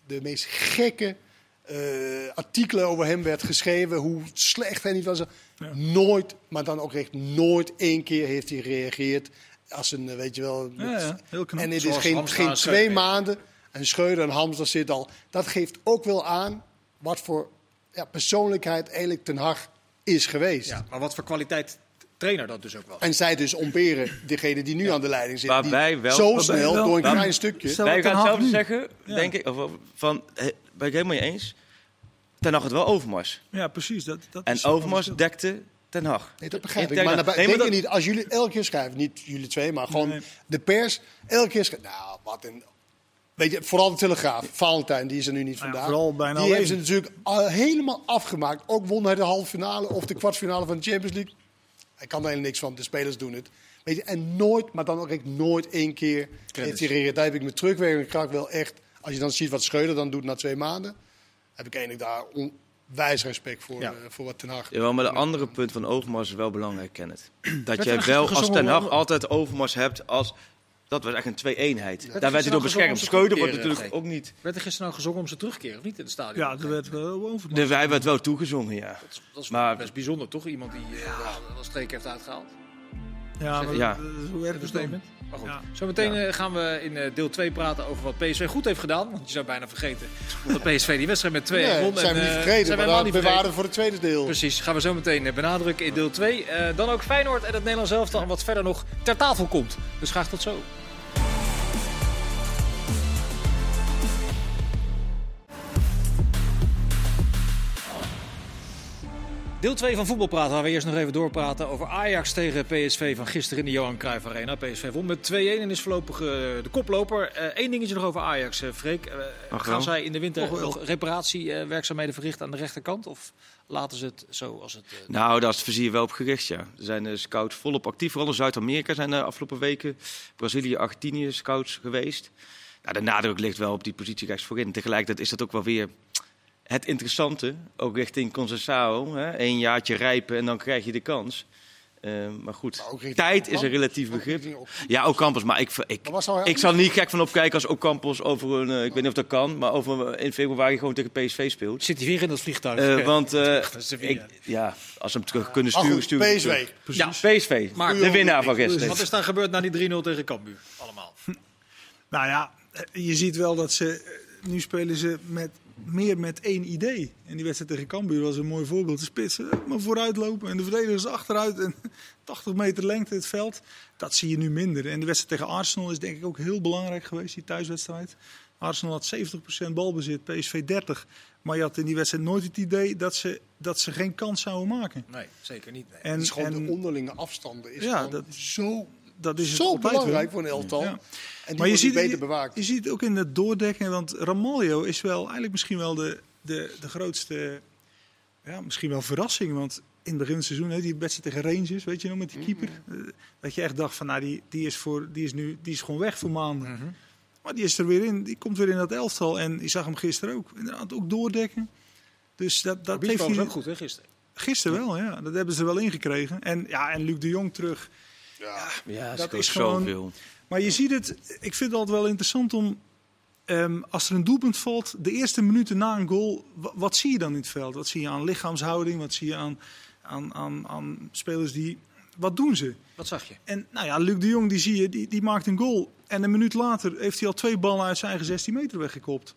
de meest gekke eh, artikelen over hem werd geschreven. Hoe slecht hij niet was. Nooit, maar dan ook echt nooit één keer heeft hij gereageerd. Als een, weet je wel. Heel knap. En het is Zoals geen, geen en twee maanden. En Schreuder en Hamster zit al. Dat geeft ook wel aan wat voor ja, persoonlijkheid eigenlijk Ten Hag is geweest. Ja, maar wat voor kwaliteit trainer dat dus ook was. En zij dus omperen, degene die nu aan de leiding zit. Waarbij die wel- zo waarbij snel wel- door een Waar- klein stukje. Wij gaan nu. zeggen, Ja. denk ik. Of, van, he, ben ik helemaal je eens. Ten Hag het wel Overmars. Ja, precies. Dat, dat En is Overmars dekte Ten Hag. Nee, dat begrijp Ik ik. denk Maar dat- daarbij- nee, maar denk dat- niet, als jullie elke keer schrijven, niet jullie twee, maar gewoon Nee. de pers, elke keer schrijven. Nou, wat een. Weet je, vooral de Telegraaf, Valentijn, die is er nu niet Nou ja, vandaag. vooral bijna die alleen. ze natuurlijk al helemaal afgemaakt. Ook won hij de halve finale of de kwartfinale van de Champions League. Hij kan er helemaal niks van, de spelers doen het. Weet je, en nooit, maar dan ook echt nooit één keer heeft gereageerd. Daar heb ik met terugwerkende kracht wel echt, als je dan ziet wat Schreuder dan doet na twee maanden, heb ik eigenlijk daar onwijs respect voor, Ja. eh, voor wat Ten Hag. Jawel, maar de andere punt van Overmars is wel belangrijk, Kenneth. Dat jij wel als Ten Hag altijd Overmars hebt als... Dat was echt een twee-eenheid. Daar werd hij door beschermd. Schreuder wordt natuurlijk ook niet... Werd er gisteren nou gezongen om zijn terugkeer of niet in het stadion? Ja, er werd wel over. De, hij werd wel toegezongen, ja. Dat is, dat is Maar- best bijzonder, toch? Iemand die eh ja. streek heeft uitgehaald. Ja, maar Ja. dat- hoe werkt het dan? Statement. Maar goed, Ja. zometeen eh, gaan we in eh, deel 2 praten over wat PSV goed heeft gedaan. Want je zou bijna vergeten dat PSV die wedstrijd met 2 Nee, won. dat zijn we en, niet vergeten, zijn we maar dat niet bewaren vergeten. we voor het tweede deel. Precies, gaan we zo meteen benadrukken in deel 2. Eh, dan ook Feyenoord en het Nederlands elftal wat verder nog ter tafel komt. Dus graag tot zo. Deel 2 van Voetbalpraten, waar we eerst nog even doorpraten over Ajax tegen PSV van gisteren in de Johan Cruijff Arena. PSV won met 2-1 en is voorlopig eh, de koploper. Eén dingetje nog over Ajax, eh Freek. Eh, Ach, gaan wel. zij in de winter nog reparatiewerkzaamheden verrichten aan de rechterkant? Of laten ze het zo als het... eh, Nou, daar is het vizier wel op gericht, ja. Er zijn eh, scouts volop actief. Vooral in Zuid-Amerika zijn de afgelopen weken Brazilië, Argentinië scouts geweest. Nou, de nadruk ligt wel op die positie rechts voorin. Tegelijkertijd is dat ook wel weer het interessante. Ook richting Conceição. hè. Eén jaartje rijpen en dan krijg je de kans. Eh, maar goed, Maar ook richting tijd is een relatief begrip. Ja, Ocampos. Maar ik, ik, ik zal niet gek van opkijken als Ocampos over een... eh, ik weet niet of dat kan, maar over in februari gewoon tegen PSV speelt. Zit hij weer in dat vliegtuig? Eh, want eh, ik, ja, als ze hem terug kunnen Maar sturen, goed, sturen PSV. Ja, PSV. Maar- de winnaar van gisteren. Wat is daar gebeurd na die 3-0 tegen Cambuur? Allemaal. Nou ja, je ziet wel dat ze. Nu spelen ze met, meer met één idee. En die wedstrijd tegen Cambuur was een mooi voorbeeld. De spitsen maar vooruit lopen en de verdedigers achteruit. En 80 meter lengte het veld. Dat zie je nu minder. En de wedstrijd tegen Arsenal is denk ik ook heel belangrijk geweest, die thuiswedstrijd. Arsenal had 70% balbezit, PSV 30. Maar je had in die wedstrijd nooit het idee dat ze, dat ze geen kans zouden maken. Nee, zeker niet. Nee. En, Het is gewoon en de onderlinge afstanden. Is Ja, dat- zo, dat is het zo belangrijk voor een elftal. Ja. En die Maar je ziet, beter bewaakt. je ziet ook in het doordekken, want Ramaljo is wel eigenlijk misschien wel de, de, de grootste, ja, misschien wel verrassing. Want in het begin van het seizoen, hè, die wedstrijd tegen Rangers, weet je nog, met die keeper. eh, Dat je echt dacht van, nou, die, die, is voor, die, is nu, die is gewoon weg voor maanden. Mhm. Maar die is er weer in, die komt weer in dat elftal. En je zag hem gisteren ook, inderdaad, ook doordekken. Dus dat, dat heeft hij ook goed, hè, gisteren. gisteren wel, ja. Dat hebben ze er wel ingekregen. En, ja, en Luc de Jong terug. Ja. Ja, Dat is gewoon- zoveel. Maar je ziet het, ik vind het altijd wel interessant om, ehm, als er een doelpunt valt, de eerste minuten na een goal, wa- wat zie je dan in het veld? Wat zie je aan lichaamshouding? Wat zie je aan, aan, aan, aan spelers die, wat doen ze? Wat zag je? En nou ja, Luc de Jong, die zie je, die, die maakt een goal. En een minuut later heeft hij al twee ballen uit zijn eigen 16 meter weggekopt.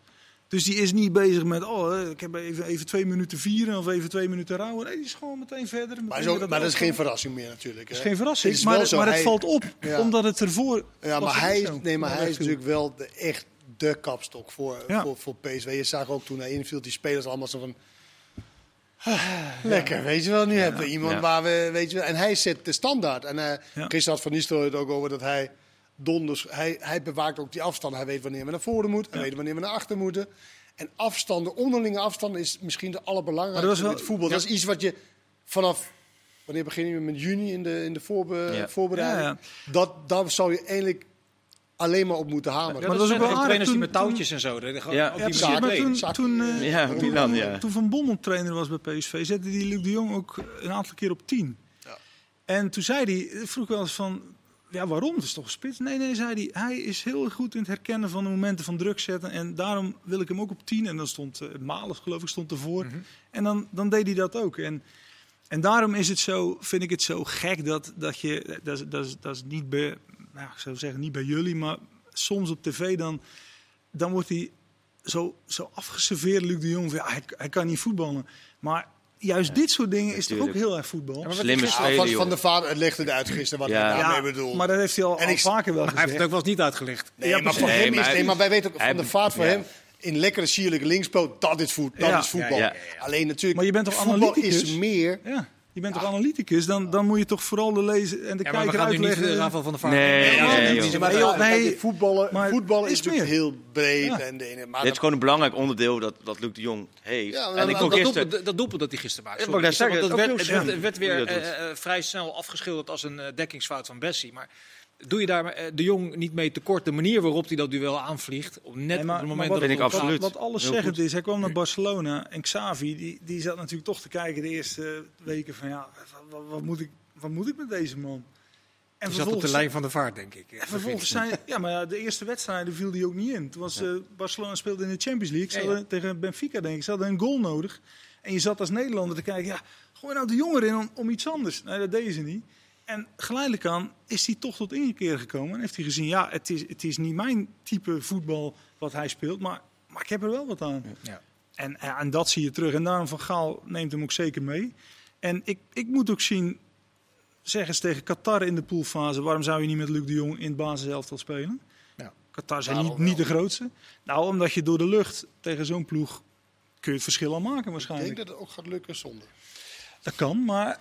Dus die is niet bezig met, oh, ik heb even, even twee minuten vieren of even twee minuten rouwen. Nee, die is gewoon meteen verder. meteen Maar, zo, met maar dat is geen verrassing meer natuurlijk. Dat hè. is geen verrassing. Het is maar het- zo, maar het valt op, Ja. omdat het ervoor... Ja, maar het hij, zo. nee, maar Dat hij is natuurlijk wel de, echt de kapstok voor, Ja. voor, voor PSV. Je zag ook toen hij inviel, die spelers allemaal zo van... "Ah, Lekker, weet je wel. Nu hebben we iemand Ja. waar we, weet je wel. En hij zet de standaard. En eh Ja. Chris had van Nistelrooy het ook over dat hij donders... Hij, hij bewaakt ook die afstand. Hij weet wanneer we naar voren moeten. Hij weet wanneer we naar achter moeten. En afstanden, onderlinge afstanden is misschien de allerbelangrijkste Maar dat was wel- in het voetbal. Dat is iets wat je vanaf... Wanneer begin je met juni in de, in de voorbe- Ja. voorbereiding? Ja, Dat, daar zou je eigenlijk alleen maar op moeten hameren. Ja, Maar dat was ook wel ook trainers die aardig met toen- touwtjes en zo. dat- Ja. op die maar toen, toen, eh, Ja, toen, Milan, ja. toen Van Bommel trainer was bij PSV, zette die Luc de Jong ook een aantal keer op 10. Ja. En toen zei hij, vroeg wel eens van, ja waarom? Het is toch spits? Nee, nee, zei hij, hij is heel goed in het herkennen van de momenten van druk zetten. En daarom wil ik hem ook op 10. En dan stond uh, Malen, geloof ik, stond ervoor. En dan, dan deed hij dat ook. En, en daarom is het zo, vind ik het zo gek dat, dat je, dat, is- dat, is, dat is niet bij, nou, ik zou zeggen niet bij jullie, maar soms op tv dan, dan wordt hij zo, zo afgeserveerd, Luc de Jong. van, Ja, hij, hij kan niet voetballen. Maar juist dit soort dingen is toch ook heel erg voetbal. Ja, Slimme spelen, van, van de vader, het legde eruit gisteren wat Ja. ik daarmee Ja, bedoel. maar dat heeft hij al, En al ik- vaker wel Hij heeft het gezegd. ook wel eens niet uitgelegd. Nee, Ja, maar voor hem is maar nee, maar wij weten ook van de vaart voor ja. hem in lekkere sierlijke linkspoot, dat is, voet, dat Ja. is voetbal. Ja, ja, ja. Alleen natuurlijk, Maar je bent toch voetbal analyticus? is meer. Je bent toch analyticus? Dan, dan moet je toch vooral de lezer en de Ja, maar we kijker gaan nu niet uitleggen. de Rafael van der Vaart. Nee, Nee, nee, nee, voetballen, maar voetballen is natuurlijk meer. heel breed. Ja. En de ene, maar Dit is gewoon een belangrijk onderdeel dat, dat Luc de Jong heeft. En ik dat- gisteren... doelpunt, dat doelpunt dat hij gisteren maakte. Dat, zeggen, werd, werd, weer dat eh, eh, vrij snel afgeschilderd als een eh, dekkingsfout van Bessie. Maar doe je daar eh, de Jong niet mee tekort de manier waarop hij dat duel aanvliegt? Op net Nee, op het moment wat- dat Vind ik absoluut. Wat alles zeggend is, hij kwam naar Barcelona en Xavi, die, die zat natuurlijk toch te kijken de eerste weken van ja, wat, wat, moet, ik, wat moet ik met deze man? En zat op de lijn van de vaart, denk ik. En vervolgens zijn, ja, maar de eerste wedstrijden viel die ook niet in. Toen was eh, Barcelona speelde in de Champions League, ze Ja, ja. hadden tegen Benfica denk ik, ze hadden een goal nodig. En je zat als Nederlander te kijken, ja, gooi nou de jongen in om, om iets anders. Nee, dat deden ze niet. En geleidelijk aan is hij toch tot inkeer gekomen en heeft hij gezien, ja, het is, het is niet mijn type voetbal wat hij speelt, maar, maar ik heb er wel wat aan. Ja. En, ja, en dat zie je terug. En daarom Van Gaal neemt hem ook zeker mee. En ik, ik moet ook zien, zeggen ze tegen Qatar in de poolfase, waarom zou je niet met Luc de Jong in het basiselftal spelen? Ja. Qatar zijn niet, niet de grootste. Nou, omdat je door de lucht tegen zo'n ploeg kun je het verschil al maken Ik denk waarschijnlijk. dat het ook gaat lukken zonder. Dat kan, maar...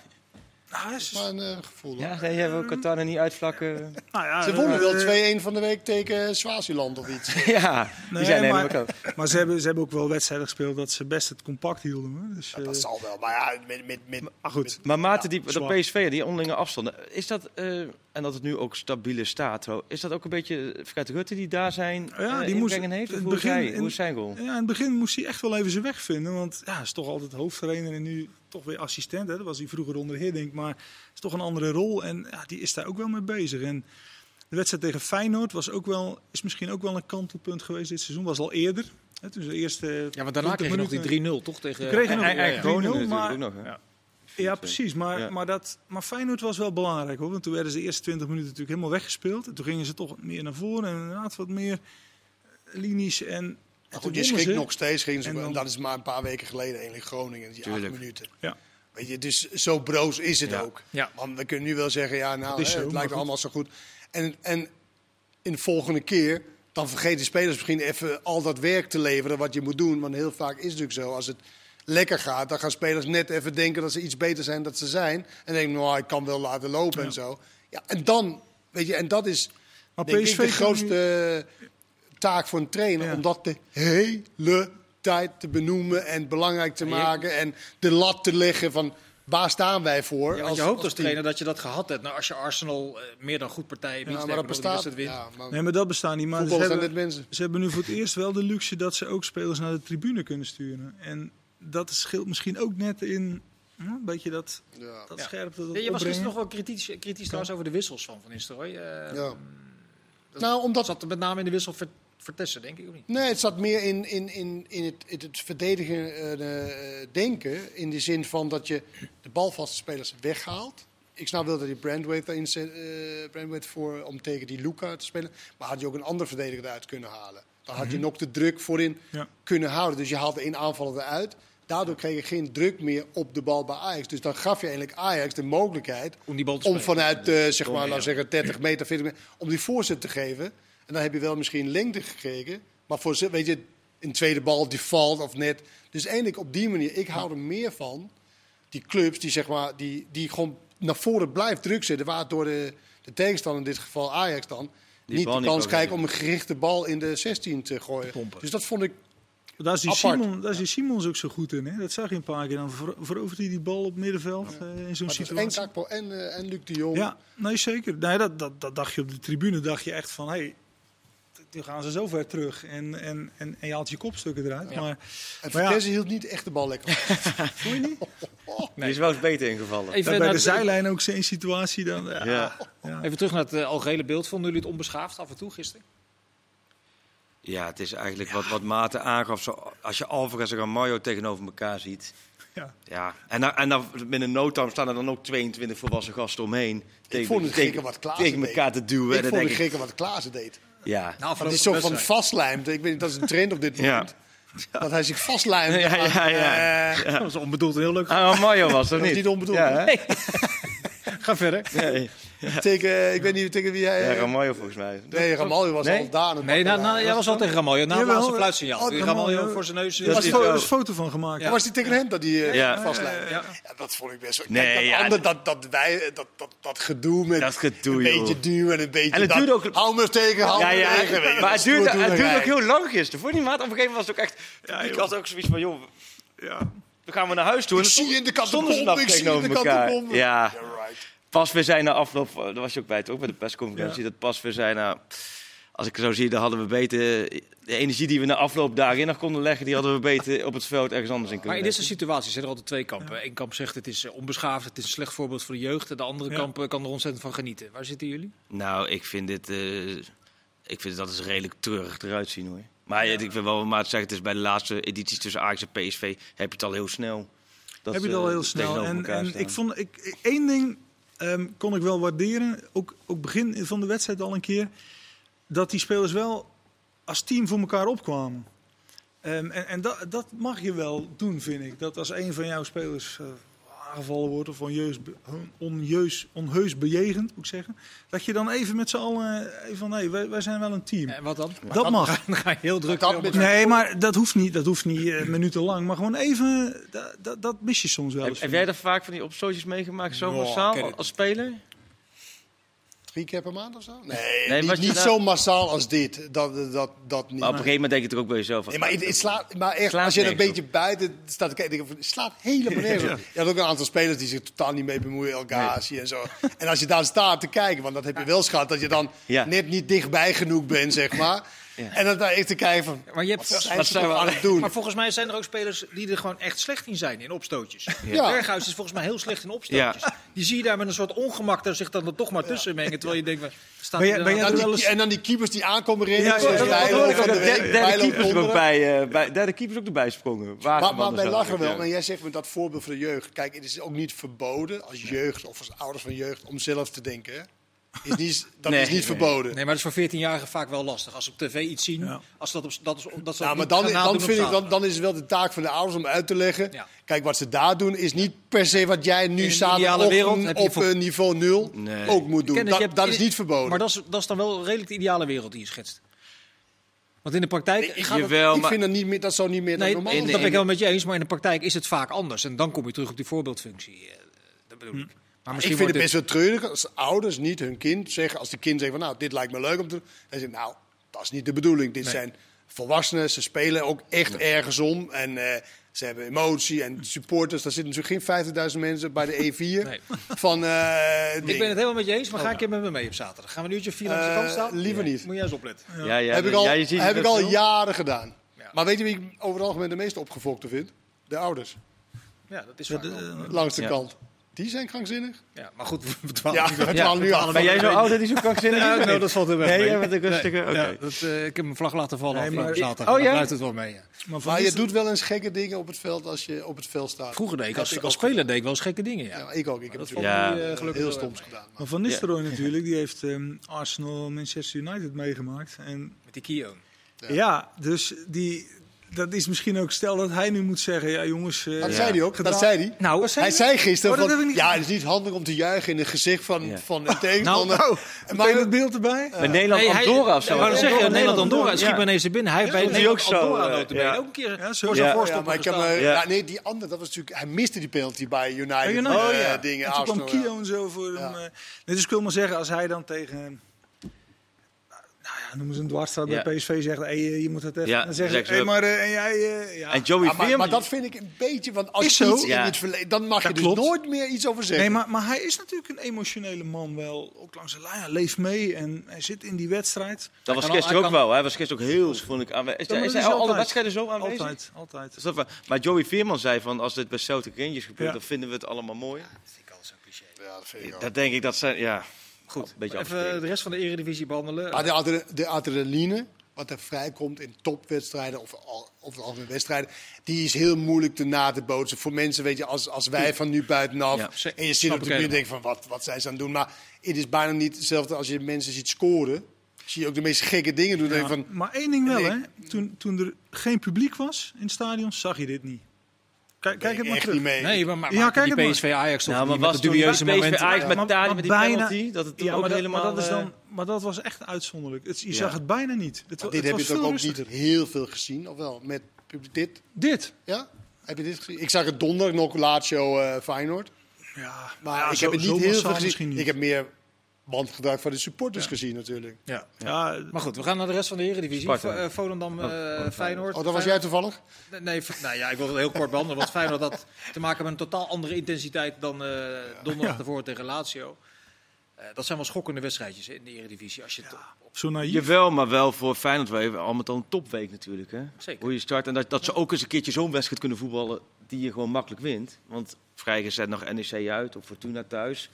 Nou, Dat is maar een eh, gevoel. Ja, jij wil Qatar er niet uitvlakken. nou ja, Ze wonnen wel eh, 2-1 van de week tegen Swaziland of iets. ja, die Nee, zijn maar, helemaal ook. maar ze, hebben, ze hebben ook wel wedstrijden gespeeld dat ze best het compact hielden. Hoor. Dus, dat eh, zal wel. Maar ja, met, met, met, maar goed. Maar Maarten, die, dat PSV, die onderlinge afstanden, is dat, eh, en dat het nu ook stabiele staat, is dat ook een beetje Fred Rutte die daar zijn Ja, eh, die moest inbrengen heeft? Het hoe, is begin hij, in- hoe is zijn goal? Ja, in het begin moest hij echt wel even zijn weg vinden. Want ja, hij is toch altijd hoofdtrainer en nu toch weer assistent. Hè. Dat was hij vroeger onder Hiddink, maar is toch een andere rol. En ja, die is daar ook wel mee bezig. En de wedstrijd tegen Feyenoord was ook wel, is misschien ook wel een kantelpunt geweest dit seizoen. Was al eerder. Hè, toen de eerste Ja, want daarna 20 kreeg je nog die 3-0, toch? Tegen, We kregen nog- Ja, ja, ja. ja, Groningen 3-0, natuurlijk maar- ook nog. hè? Ja. Ja, precies. Maar, Ja. maar, dat, maar Feyenoord was wel belangrijk hoor. Want toen werden ze de eerste 20 minuten natuurlijk helemaal weggespeeld. En toen gingen ze toch meer naar voren en inderdaad wat meer linies. En Maar toen goed, je schrikt nog steeds. Ging ze, En dan- dat is maar een paar weken geleden eigenlijk Groningen. Die Tuurlijk. acht minuten. Ja. Weet je, dus zo broos is het Ja. ook. Ja. Want we kunnen nu wel zeggen, ja, nou, hè, zo, het lijkt goed. allemaal zo goed. En, en in de volgende keer, dan vergeten de spelers misschien even al dat werk te leveren wat je moet doen. Want heel vaak is het natuurlijk zo, als het lekker gaat, dan gaan spelers net even denken dat ze iets beter zijn dan ze zijn. En denken, nou, ik kan wel laten lopen en zo. Ja, en dan, weet je, en dat is Maar denk PSV ik de grootste taak voor een trainer. Ja. Om dat de hele tijd te benoemen en belangrijk te maken. En de lat te leggen van waar staan wij voor. Ja, want je hoopt als trainer dat je dat gehad hebt. Nou, als je Arsenal eh, meer dan goed partij biedt, Ja, maar dat bestaat. Ja, maar Nee, maar dat bestaat niet. Maar ze hebben, net mensen. ze hebben nu voor het eerst wel de luxe dat ze ook spelers naar de tribune kunnen sturen. En dat scheelt misschien ook net in hm, een beetje dat, Ja. dat scherpte. Dat Ja, je was gisteren nog wel kritisch, kritisch trouwens over de wissels van Van Nistelrooy. Eh, Ja. dat Nou, omdat zat er met name in de wissel Ver- Vertessen, denk ik, of niet? Nee, het zat meer in, in, in, in het, in het verdedigen eh, denken. In de zin van dat je de balvaste spelers weghaalt. Ik snap wel dat je Brandwaite erin zet, eh, Brandwaite voor om tegen die Luca te spelen. Maar had je ook een andere verdediger eruit kunnen halen. Dan had je nog de druk voorin Ja. kunnen houden. Dus je haalde één aanvaller eruit. Daardoor kreeg je geen druk meer op de bal bij Ajax. Dus dan gaf je eigenlijk Ajax de mogelijkheid Om die bal te om vanuit, eh, zeg maar, ja. nou zeggen 30 meter, 40 meter, om die voorzet te geven. En dan heb je wel misschien lengte gekregen. Maar voor, ze- weet je, een tweede bal die valt of net. Dus eigenlijk op die manier, ik hou er meer van. Die clubs die, zeg maar, die, die gewoon naar voren blijft druk zetten. Waardoor de, de tegenstander, in dit geval Ajax dan, niet bal de niet kans kan krijgt om een gerichte bal in de 16 te gooien. pompen. Dus dat vond ik Daar is, die Apart. Simon, daar is die Simons ook zo goed in. Hè? Dat zag je een paar keer. Dan verovert hij die bal op middenveld eh, in zo'n en situatie. Kakpo en, eh, en Luc de Jong. Ja, nee, zeker. Nee, dat, dat, dat dacht je op de tribune. dacht je echt van, hé, hey, nu gaan ze zo ver terug. En, en, en, en je haalt je kopstukken eruit. Ja. Maar, En Maar ja. Hield niet echt de bal lekker. voel je niet? Die is wel eens beter ingevallen. Even, bij naar de zijlijn ook zo'n situatie. Dan, ja, Ja. ja. even terug naar het eh, algehele beeld. Vonden jullie het onbeschaafd af en toe gisteren? Ja, het is eigenlijk wat, wat Maarten aangaf. Zo, als je Alvarez en Ramallo tegenover elkaar ziet. Ja. Ja, en dan, en dan binnen no time staan er dan ook 22 volwassen gasten omheen. Tegen, vond het tegen, wat Klaassen tegen deed. elkaar te duwen. ik en vond denk het ik, gekke wat Klaassen deed. Ja. Nou, Dat is zo van vastlijmt. Ik weet niet, dat is een trend op dit Ja. moment. Dat hij zich vastlijmt. Ja, ja, ja. eh, Dat was onbedoeld heel leuk. Ah, Ramallo was dat was niet. niet onbedoeld. Ja, hè? Ga verder. Nee. tegen, ik weet niet tegen wie hij... Ja, eh, Ramallo volgens mij. nee, Ramaljo was Nee? al daar. Nee, bakken. nou, jij was al tegen Ramaljo. Na het laatste eh, fluitsignaal. oh, Die Ramaljo Ramaljo. voor zijn neus. Er fo- er is foto van gemaakt. Was hij tegen hem dat hij eh, Ja. vastlijmt? Ja. Ja, dat vond ik best wel. Nee, Kijk, dat, ja, ander, dat, dat, wij, dat, dat, dat gedoe met Dat gedoe, een beetje duwen en een beetje En het dat, duurde ook- hou me tegen, hou Ja, me ja, tegen. weet je, maar het duurde, het duurde ook heel lang gisteren. Voor die maat, op een gegeven moment was het ook echt... ik had ook zoiets van, joh, Ja. dan gaan we naar huis toe. En Ik dan zie in de kant de bom, ik zie in de kant elkaar. de bom. Ja, Ja. Pas weer zijn na afloop, eh, daar was je ook bij het, ook bij de persconferentie, dat pas weer zijn na... Als ik zo zie, dan hadden we beter de energie die we na afloop daarin nog konden leggen, die hadden we beter op het veld ergens anders in Maar kunnen in deze situatie zijn er altijd twee kampen. Eén kamp zegt het is eh, onbeschaafd, het is een slecht voorbeeld voor de jeugd. En de andere Ja. kamp eh, kan er ontzettend van genieten. Waar zitten jullie? Nou, ik vind dit, eh, ik vind dat is redelijk treurig eruit zien hoor. Maar ja, ik vind wel, maar zeggen, het is bij de laatste edities tussen Ajax en PSV heb je het al heel snel. Dat heb je het al heel snel. En, en ik vond, ik- één ding ehm, kon ik wel waarderen, ook, ook begin van de wedstrijd al een keer, dat die spelers wel als team voor elkaar opkwamen. Ehm, en en dat, dat mag je wel doen, vind ik. Dat als een van jouw spelers eh, aangevallen wordt of onjeus, be- onjeus, onheus bejegend, moet ik zeggen, dat je dan even met z'n allen even van, nee, wij, wij zijn wel een team. En wat dan? Dat mag. Dan ga je heel druk. Dat. Nee, maar dat hoeft niet, dat hoeft niet eh, minutenlang. Maar gewoon even, dat, dat, dat mis je soms wel Heb, eens. heb jij er vaak van die opstootjes meegemaakt, zo massaal, als speler? Drie keer per maand of zo? Nee, Nee, niet, zo massaal als dit. Dat, dat, dat, dat niet. Maar op een gegeven moment denk je toch ook bij jezelf. van, Nee, maar het, het slaat, maar echt, Slaat als je er een beetje buiten staat te kijken, het slaat helemaal nergens op. Je had ook een aantal spelers die zich totaal niet mee bemoeien, El Ghazi en zo. En als je daar staat te kijken, want dat heb je wel gehad, dat je dan Ja. net niet dichtbij genoeg bent, zeg maar. Ja. En dan daar echt te kijken van, Maar je hebt wat wat zijn we- aan het doen? Maar volgens mij zijn er ook spelers die er gewoon echt slecht in zijn, in opstootjes. Ja. Berghuis is volgens mij heel slecht in opstootjes. Die zie je daar met een soort ongemak daar zich dan er toch maar tussen mengen. Terwijl je denkt, wat staat Ben er dan die, eens- en dan die keepers die aankomen rennen, Ja, ja, van derde ook eh, bij, derde keeper is ook erbij gesprongen. Maar, maar wij lachen wel. En jij zegt met dat voorbeeld van de jeugd. Kijk, het is ook niet verboden als jeugd of als ouders van jeugd om zelf te denken. Is niet, dat Nee, is niet nee. verboden. Nee, maar dat is voor 14-jarigen vaak wel lastig. Als ze op tv iets zien, Ja. als dat, op, dat is, dat ze Nou, ook maar dan, dan, vind ik, dan, dan is het wel de taak van de ouders om uit te leggen. Ja. Kijk, wat ze daar doen is niet per se wat jij nu een ideale op, voor- eh, niveau 0 Nee. ook moet doen. Dat, hebt dat is niet verboden. Maar dat is, dat is dan wel redelijk de ideale wereld die je schetst. Want in de praktijk ik, gaat het... Jawel, ik vind dat niet meer, dat zou niet meer Nee, normaal dat in- ben ik wel met je eens, maar in de praktijk is het vaak anders. En dan kom je terug op die voorbeeldfunctie. eh, Dat bedoel ik. Maar Ik misschien vind het best wel treurig als ouders niet hun kind zeggen, als de kind zegt van nou, dit lijkt me leuk om te doen. Dan zeggen nou, dat is niet de bedoeling. Dit Nee. zijn volwassenen, ze spelen ook echt ergens om. En eh, ze hebben emotie en supporters. Daar zitten natuurlijk geen 50.000 mensen bij de E4 Nee. van eh Ik ben het helemaal met je eens, maar ga een keer met me mee op zaterdag. Gaan we een uurtje vier langs de Eh, kant staan? liever niet. Moet jij eens opletten. Ja, ja, heb ik al, ja, je ziet het heb ik al jaren gedaan. Ja. Maar weet je wie ik over het algemeen de meest opgefokte vind? De ouders. Ja, dat is Ja, vaak de- wel. Langs de Ja. kant. Die zijn krankzinnig. Ja, maar goed, we dwalen Ja, nu we af. Ben jij zo oud dat hij zo krankzinnig is? Nou, dat valt erg Nee, mee. jij bent een rustige. Oké. Ja, dat, eh, ik heb mijn vlag laten vallen Nee, maar- zaterdag. Oh, ja? daar blijft het wel mee. Ja. Maar Maar je doet wel eens gekke dingen op het veld als je op het veld staat. Vroeger deed ik als, ik speler deed ik wel eens gekke dingen. Ja. Ja, ik ook. Ik heb dat natuurlijk Ja. valt nu, eh, gelukkig heel wel stoms gedaan. Maar Maar Van Nistelrooy natuurlijk, die heeft ehm, Arsenal Manchester United meegemaakt. En Met die Kio. ja. dus die, dat is misschien ook, stel dat hij nu moet zeggen, ja jongens... eh, Dat Ja. zei hij ook. Dat zei hij. Nou, Hij zei gisteren Oh, dat van, niet ja, het is niet handig om te juichen in het gezicht van, Ja. van een tegenstander. Nou, En maar maar, het beeld erbij? Bij Nederland Nee, hij- Andorra of zo. Ja, maar zeg je Andorra, Nederland Andorra. Andorra. Het schiet Ja. me ineens er binnen. Hij heeft bij stond hij Nederland ook zo, Andorra eh, ook een keer Ja, zo. voor zijn Ja, ja, voorstopper maar ik heb, eh, nee, die andere, dat was natuurlijk, hij miste die penalty bij United. Eh, Oh, ja. dingen, En toen kwam. Kio en zo voor hem. eh. Dus ik wil maar zeggen, als hij dan tegen... Ja, ja, noemen ze een dwarsstraat Ja. bij PSV zegt, hey, eh, je moet het even. Ja, dan zeggen ze, hey, maar eh, en jij, eh, ja. En Joey Ja, maar, Veerman... maar dat vind ik een beetje, want als Is je zo. iets Ja. in het verleden, dan mag je dus klopt. nooit meer iets over zeggen. Nee, maar, maar hij is natuurlijk een emotionele man wel. Ook langs de lijn. Hij leeft mee en hij zit in die wedstrijd. Dat was gisteren ook kan- wel. Hij was gisteren ook heel, vond ik, aanwezig. Is, Ja, is hij alle wedstrijden zo aanwezig? Altijd, altijd. Is dat wel- Maar Joey Veerman zei van, als dit bij Celtic Rangers gebeurt, Ja. dan vinden we het allemaal mooi. Dat vind ik al zo'n cliché. Ja, dat vind ik ook. Dat denk ik dat zijn, ja, Goed, een beetje even de rest van de eredivisie behandelen. Maar de, adre- de adrenaline, wat er vrijkomt in topwedstrijden of over algemeen wedstrijden, die is heel moeilijk te na te bootsen. Voor mensen, weet je, als, als wij van nu buitenaf Ja, en je zit op de buurt en denkt van wat, wat zijn ze aan het doen. Maar het is bijna niet hetzelfde als je mensen ziet scoren. Zie je ook de meest gekke dingen doen. Van, Maar één ding wel, Nee. hè. Toen, toen er geen publiek was in het stadion, zag je dit niet. Kijk, kijk het maar terug. niet mee. nee, maar, maar Ja, kijk die het. PSV Ajax toch Nou, maar met was toen dubieuze PSV momenten. Ajax met maar met die bijna- penalty? Dat het toen Ja, ook dat, helemaal... maar, dat is eh, dan, maar dat was echt uitzonderlijk. Het, je Ja. zag het bijna niet. Het, dit het heb je toch ook niet heel veel gezien, of wel? Met dit, Dit? ja? Heb je dit gezien? Ik zag het donderdag nog Lazio eh Feyenoord. Ja, Maar ja, ik zo- heb het niet heel veel gezien. misschien niet. Ik heb meer bandgedrag van de supporters gezien natuurlijk. Ja. Ja, Maar goed, we gaan naar de rest van de eredivisie. Eh, Volendam, eh, Feyenoord. Oh, dat was jij toevallig? Nee, nou ja, ik wil het heel kort behandelen. Want Feyenoord had te maken met een totaal andere intensiteit dan eh, donderdag ervoor tegen Lazio. Eh, dat zijn wel schokkende wedstrijdjes in de eredivisie. Als je het op, zo naïef. Jawel, maar wel voor Feyenoord wel even al met al een topweek natuurlijk. Hè? Zeker. Hoe je start en dat, dat ze ook eens een keertje zo'n wedstrijd kunnen voetballen die je gewoon makkelijk wint. Want vrijgezet nog NEC uit of Fortuna thuis.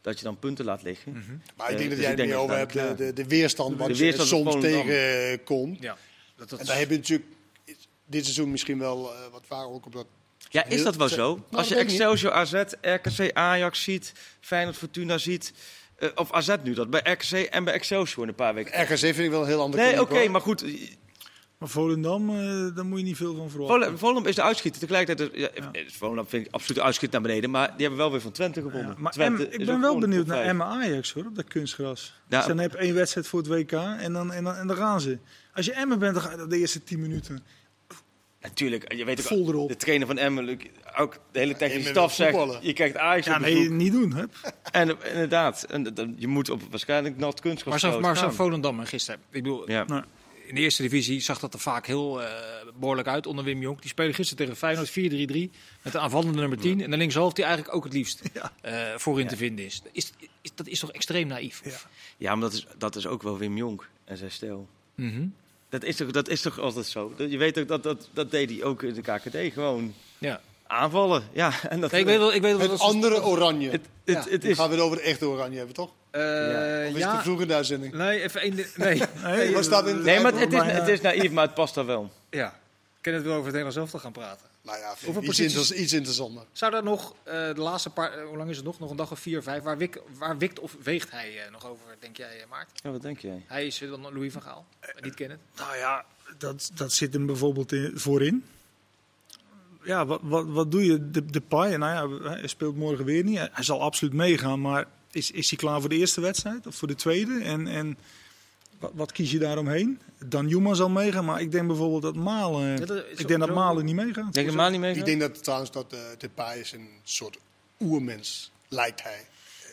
Dat je dan punten laat liggen. Maar ik Eh, denk dat dus jij het meer over hebt, de, daar de, de weerstand wat De je soms tegenkomt. ja, dat, dat, En daar heb je natuurlijk dit seizoen misschien wel eh, wat waar ook op dat. Ja, is dat wel zo? Nou, Als je. Excelsior, AZ, RKC, Ajax ziet, Feyenoord, Fortuna ziet. eh, of AZ nu dat, bij RKC en bij Excelsior in een paar weken. RKC vind ik wel een heel ander Nee, oké, maar goed. Maar Volendam, eh daar moet je niet veel van verwachten. Volendam Volendam is de uitschieter. Tegelijkertijd, is- ja, eh, Volendam vind ik absoluut de uitschieter naar beneden. Maar die hebben wel weer van Twente gewonnen. Ja, maar Twente Em- ik ben wel benieuwd naar. Emma Ajax hoor, op dat kunstgras. Ja. Dus dan heb je één wedstrijd voor het WK en dan, en dan, en dan gaan ze. Als je Emma bent, dan ga je de eerste 10 minuten Natuurlijk, je weet ook, vol de trainer van Emmen, ook de hele technische Emmen staf zegt, je kijkt Ajax Ja, op nee, bezoek. niet doen. Hè? En inderdaad, en, je moet op waarschijnlijk nat kunstgras maar zo. Volendam en gisteren. Ik bedoel, Ja. Nou, in de eerste divisie zag dat er vaak heel eh, behoorlijk uit onder Wim Jonk. Die spelen gisteren tegen Feyenoord 4-3-3 met de aanvallende nummer 10. En de linkshalf die eigenlijk ook het liefst Ja. eh, voorin te vinden is. Is, is. Dat is toch extreem naïef? Ja. maar dat is, dat is ook wel Wim Jonk en zijn stijl. Mhm. Dat is, toch, dat is toch altijd zo? Je weet ook dat dat, dat deed hij ook in de KKD. Gewoon Ja. Aanvallen. Ja, en dat, ik weet wel, ik weet wel Het dat andere oranje. Het, het, Ja, het Dan is, gaan we het over de echte oranje hebben, toch? Eh, Ja. Of is het ja, te vroeg in de uitzending? nee, even één. Nee, nee, Wat staat in het nee, maar het, is, het is naïef, maar het past daar wel. ja. Ik ken het wel over het Nederlands zelf gaan praten. Nou ja, vind iets, posities- inter- iets interessanter. Zou daar nog eh, de laatste paar, eh, hoe lang is het nog? Nog een dag of vier, vijf. Waar, wik, waar wikt of weegt hij eh, nog over, denk jij, Maart? Ja, wat denk jij? Hij is dan Louis van Gaal. Niet kennen. Nou ja, dat, dat zit hem bijvoorbeeld in, voorin. Ja, wat, wat, wat doe je? De, de paai, nou ja, hij speelt morgen weer niet. Hij zal absoluut meegaan, maar is, is hij klaar voor de eerste wedstrijd of voor de tweede? En, en wat, wat kies je daaromheen? Dan Juma zal meegaan, maar ik denk bijvoorbeeld dat Malen, Ja, dat ik denk dat Malen niet meegaat. Denk je helemaal niet mee? Ik denk dat trouwens dat uh, Depay is een soort oermens, lijkt hij.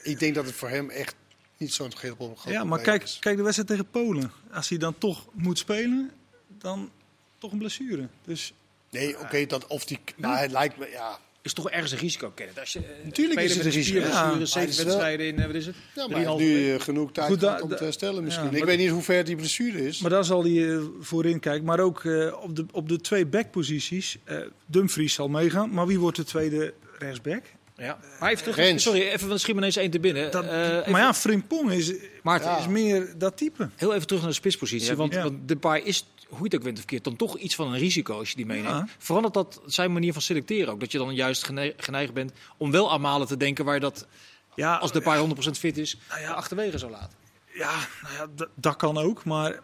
Ik denk dat het voor hem echt niet zo'n groot groot Ja, maar kijk, is. kijk de wedstrijd tegen Polen. Als hij dan toch moet spelen, dan toch een blessure. Dus Nee, oké, dat of die... Maar hij lijkt me, ja... Is toch ergens een risico kennen. Als je, eh, Natuurlijk is het een risico. Ja, zeven het wedstrijden in, eh, wat is het? Ja, maar hij heeft nu week. eh, genoeg tijd Goed, gehad da- om te herstellen misschien. ja, ik weet niet hoe ver die blessure is. Maar daar zal hij voorin kijken. Maar ook eh, op, de, op de twee backposities. eh Dumfries zal meegaan. Maar wie wordt de tweede rechtsback? Ja. Maar even terug. Sorry, even, want schiet me ineens één te binnen. Dat, Eh, maar ja, Frimpong is, Maarten, Ja. is meer dat type. heel even terug naar de spitspositie. Ja, want, ja. want Depay is, hoe je het ook wint of verkeerd, dan toch iets van een risico als je die meeneemt. Ja. Verandert dat zijn manier van selecteren ook? Dat je dan juist gene- geneigd bent om wel aan Malen te denken waar je dat, Ja, als Depay 100% fit is, Nou ja. achterwege zou laten. ja, nou ja dat- kan ook. Maar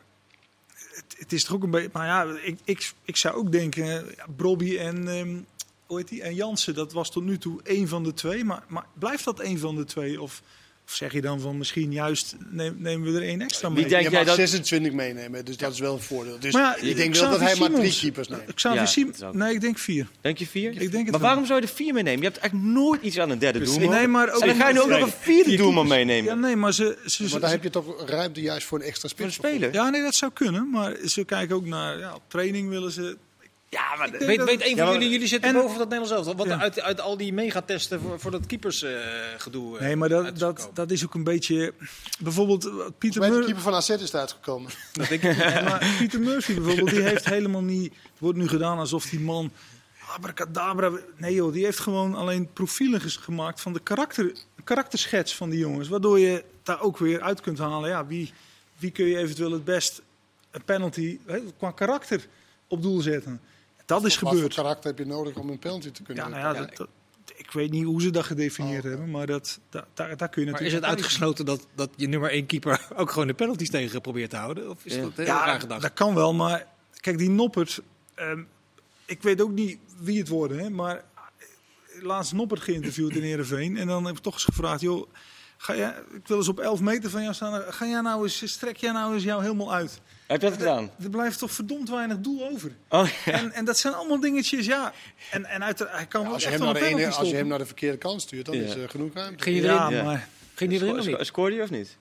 het, het is toch ook een beetje. Maar ja, ik, ik, ik zou ook denken. Brobby en. ehm hoe heet die? En Jansen, dat was tot nu toe één van de twee. Maar, maar blijft dat één van de twee? Of Of zeg je dan van misschien juist neem- nemen we er één extra mee? Wie denk je jij mag dat- 26 meenemen, dus dat is wel een voordeel. Dus Maar ja, ik denk wel dat hij maar drie Simons- keepers neemt. Xavi Ja, Sim- dat is ook- Nee, ik denk vier. Denk je vier? Ik denk het maar wel. waarom zou je er vier meenemen? Je hebt echt nooit iets aan een derde Precies. doelman. Nee, maar ook en dan ga je nu ook nog een vierde doelman meenemen. Ja, nee, maar ze, ze, Maar ze- dan heb je toch ruimte juist voor een extra Voor een spits. speler. ja, nee, dat zou kunnen. Maar ze kijken ook naar ja, op training willen ze. Ja, maar denk Weet, dat- weet een Ja, van maar- jullie, jullie zitten en- boven dat Nederlands elftal. Wat Ja. er uit, uit al die megatesten voor, voor dat keepersgedoe Nee, maar dat, dat, dat is ook een beetje. Bijvoorbeeld eh, Pieter Bij de keeper van AZ is het uitgekomen. Ja, maar Pieter Murphy bijvoorbeeld, die heeft helemaal niet. Het wordt nu gedaan alsof die man. Abracadabra. Nee joh, die heeft gewoon alleen profielen gemaakt van de karakter, karakterschets van die jongens. Waardoor je daar ook weer uit kunt halen. Ja, wie, wie kun je eventueel het best een penalty hè, qua karakter op doel zetten. Dat is Wat gebeurd. voor karakter heb je nodig om een penalty te kunnen Ja, nou ja, dat, dat- ik weet niet hoe ze dat gedefinieerd hebben, maar dat, da- daar, daar kun je Maar natuurlijk. is het uitgesloten dat, dat je nummer één keeper ook gewoon de penalties tegen probeert te houden? Of is Ja. dat heel Ja, raar gedacht? dat kan wel, maar kijk, die Noppert. ehm, ik weet ook niet wie het worden, hè, maar eh, laatst Noppert geïnterviewd in Heerenveen. En dan heb ik toch eens gevraagd, joh, ga jij, ik wil eens op 11 meter van jou staan. Ga jij nou eens, strek jij nou eens jou helemaal uit? Heb je dat gedaan? Er blijft toch verdomd weinig doel over. Oh, ja. En, en dat zijn allemaal dingetjes, ja. En, en uit, hij kan Ja, als, je hem naar de ene, penalty als je hem stoppen. naar de verkeerde kant stuurt, dan Ja. is er genoeg ruimte. Ging je erin? Ja, Ja. maar... Ging die erin of niet? Scoorde je of niet?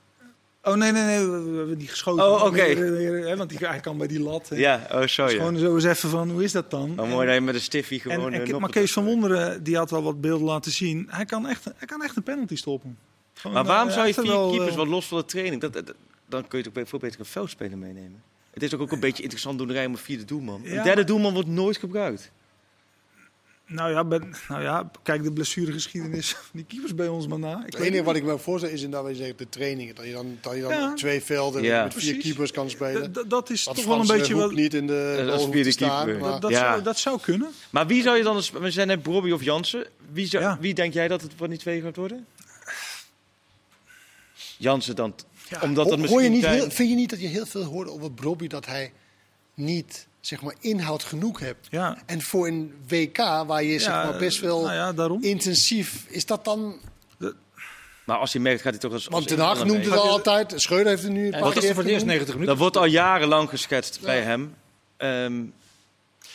Oh nee, nee, nee, we hebben die geschoten. Oh, oké. Want die, hij kan bij die lat. hè. Ja, oh zo Dus. Gewoon zo eens even van, hoe is dat dan? Oh, En- mooi dat je met een stiffie En, gewoon... en, eh, maar noppen Kees van doet. Wonderen die had wel wat beelden laten zien. Hij kan echt, hij kan echt een penalty stoppen. Gewoon, Maar waarom eh, zou je vier wel, keepers, eh, wat los van de training, dat, dat- dan kun je toch veel beter een veldspeler meenemen. Het is ook, ook een beetje interessant doenerij om een vierde doelman. Ja, een derde maar- doelman wordt nooit gebruikt. Nou ja, ben, nou ja, kijk de blessuregeschiedenis van die keepers bij ons maar na. Ik Het weet enige wat niet. ik me voorstel is inderdaad wat je zegt, de trainingen. Dat je dan, dat je dan Ja. twee velden Ja. met vier Precies. keepers kan spelen. D- dat is Dat toch wel een beetje wat... niet in de te staan. keeper. maar- Dat, dat, Ja. zou, dat zou kunnen. Maar wie zou je dan, als, we zijn net Bobby of Jansen, wie, zou, Ja. wie denk jij dat het van die twee gaat worden? Jansen dan, Ja. omdat dat Hoor misschien... je niet zijn- heel, vind je niet dat je heel veel hoort over Brobby dat hij niet zeg maar, inhoud genoeg hebt? Ja, En voor een WK waar je zeg Ja, maar, best wel nou ja, daarom. intensief... Is dat dan... Maar als hij merkt, gaat hij toch als... Want Den Haag noemt het al altijd. Schreuder heeft het nu een En paar wat is keer voor het eerst genoemd. 90 minuten? Dat wordt al jarenlang geschetst bij hem. Ehm,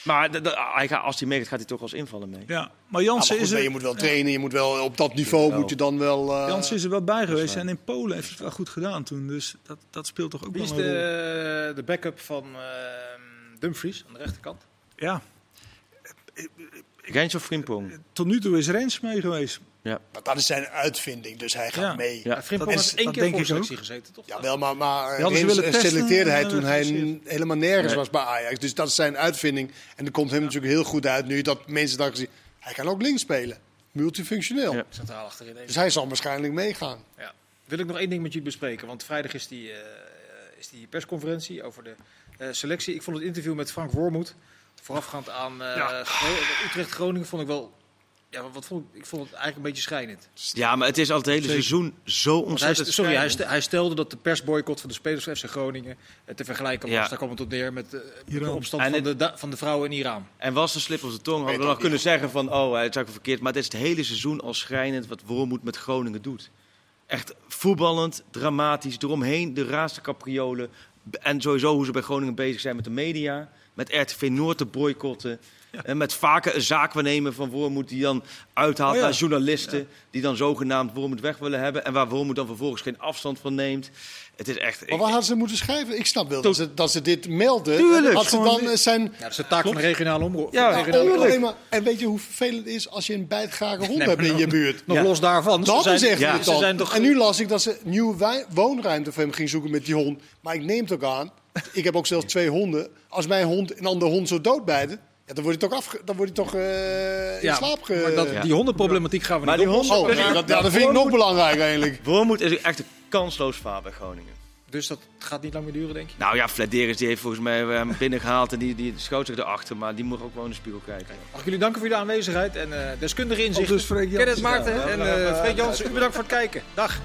maar de- de- hij gaat, als hij meegaat, gaat hij toch als invaller mee. ja. maar Ja, Jansen goed, is er... je moet wel trainen, je moet wel op dat niveau Wel. moet je dan wel. eh, Jansen is er wel bij geweest en in Polen heeft hij het wel goed gedaan toen. Dus dat, dat speelt toch ook Wie is wel een rol. de, de backup van ehm, Dumfries aan de rechterkant? Ja, Rens of Frimpong? tot nu toe is Rens mee geweest. Maar dat is zijn uitvinding, dus hij gaat Ja. mee. Ja. Ja. Frimpong heeft dat één keer denk voor selectie ook. gezeten, toch? Ja, wel, maar, maar selecteerde hij en toen hij helemaal nergens Nee. was bij Ajax. Dus dat is zijn uitvinding. En dat komt hem natuurlijk heel goed uit nu dat mensen dan gezien. Hij kan ook links spelen. Multifunctioneel. Ja. Centraal achterin. even. Dus hij zal waarschijnlijk meegaan. Ja. Wil ik nog één ding met jullie bespreken? Want vrijdag is die, eh, is die persconferentie over de eh, selectie. Ik vond het interview met Frank Wormoed, voorafgaand aan eh, Ja. Gro- Utrecht-Groningen, vond ik wel... Ja, wat vond ik, ik vond het eigenlijk een beetje schrijnend. Ja, maar het is al het hele Zeker. seizoen zo Want hij, ontzettend sorry, hij, stelde dat de persboycott van de spelers van FC Groningen eh, te vergelijken was. Ja. Daar kwam het op neer met, eh, met de opstand En van, de, het- van de vrouwen in Iran. En was een slip op de tong, hadden we nog kunnen zeggen van, oh, hij is eigenlijk verkeerd. Maar het is het hele seizoen al schrijnend wat Wormoed met Groningen doet. Echt voetballend, dramatisch, eromheen de raarste capriolen. En sowieso hoe ze bij Groningen bezig zijn met de media. Met RTV Noord te boycotten. En met vaker een zaakwaarnemer van Wormoed die dan uithaalt Oh ja. naar journalisten. Die dan zogenaamd Wormoed weg willen hebben. En waar Wormoed dan vervolgens geen afstand van neemt. Het is echt... Maar ik- wat hadden ze moeten schrijven? Ik snap wel dat ze, dat ze dit melden. Tuurlijk, Had ze dan eh, zijn... Ja, dat is de taak van de regionale omroep. Ja, regionale omroep. alleen maar, en weet je hoe vervelend het is als je een bijtgrage hond Nee, hebt in je buurt? Nog Ja. los daarvan. Dat ze is zijn, echt ja, ze zijn toch... En nu las ik dat ze nieuwe woonruimte voor hem ging zoeken met die hond. Maar ik neem het ook aan. Ik heb ook zelfs twee honden. Als mijn hond een andere hond zo doodbijten, ja, dan wordt hij toch, afge, dan wordt hij toch eh, in ja, slaap ge... maar dat, Ja. die hondenproblematiek gaan we Maar niet die oplossen. Oh, dat, ja, dat vind ik nog belangrijk eigenlijk. Wormoed is echt een kansloos vaar bij Groningen. Dus dat gaat niet lang meer duren, denk je? Nou ja, Flederis die heeft volgens mij hem binnengehaald en die, die schoot zich erachter. Maar die moet ook wel in de spiegel kijken. Mag ik jullie danken voor jullie aanwezigheid en eh deskundige inzichten. Freek Jansen. Kenneth Maarten Ja, en eh ja, Freek Jansen, u bedankt voor het kijken. Dag.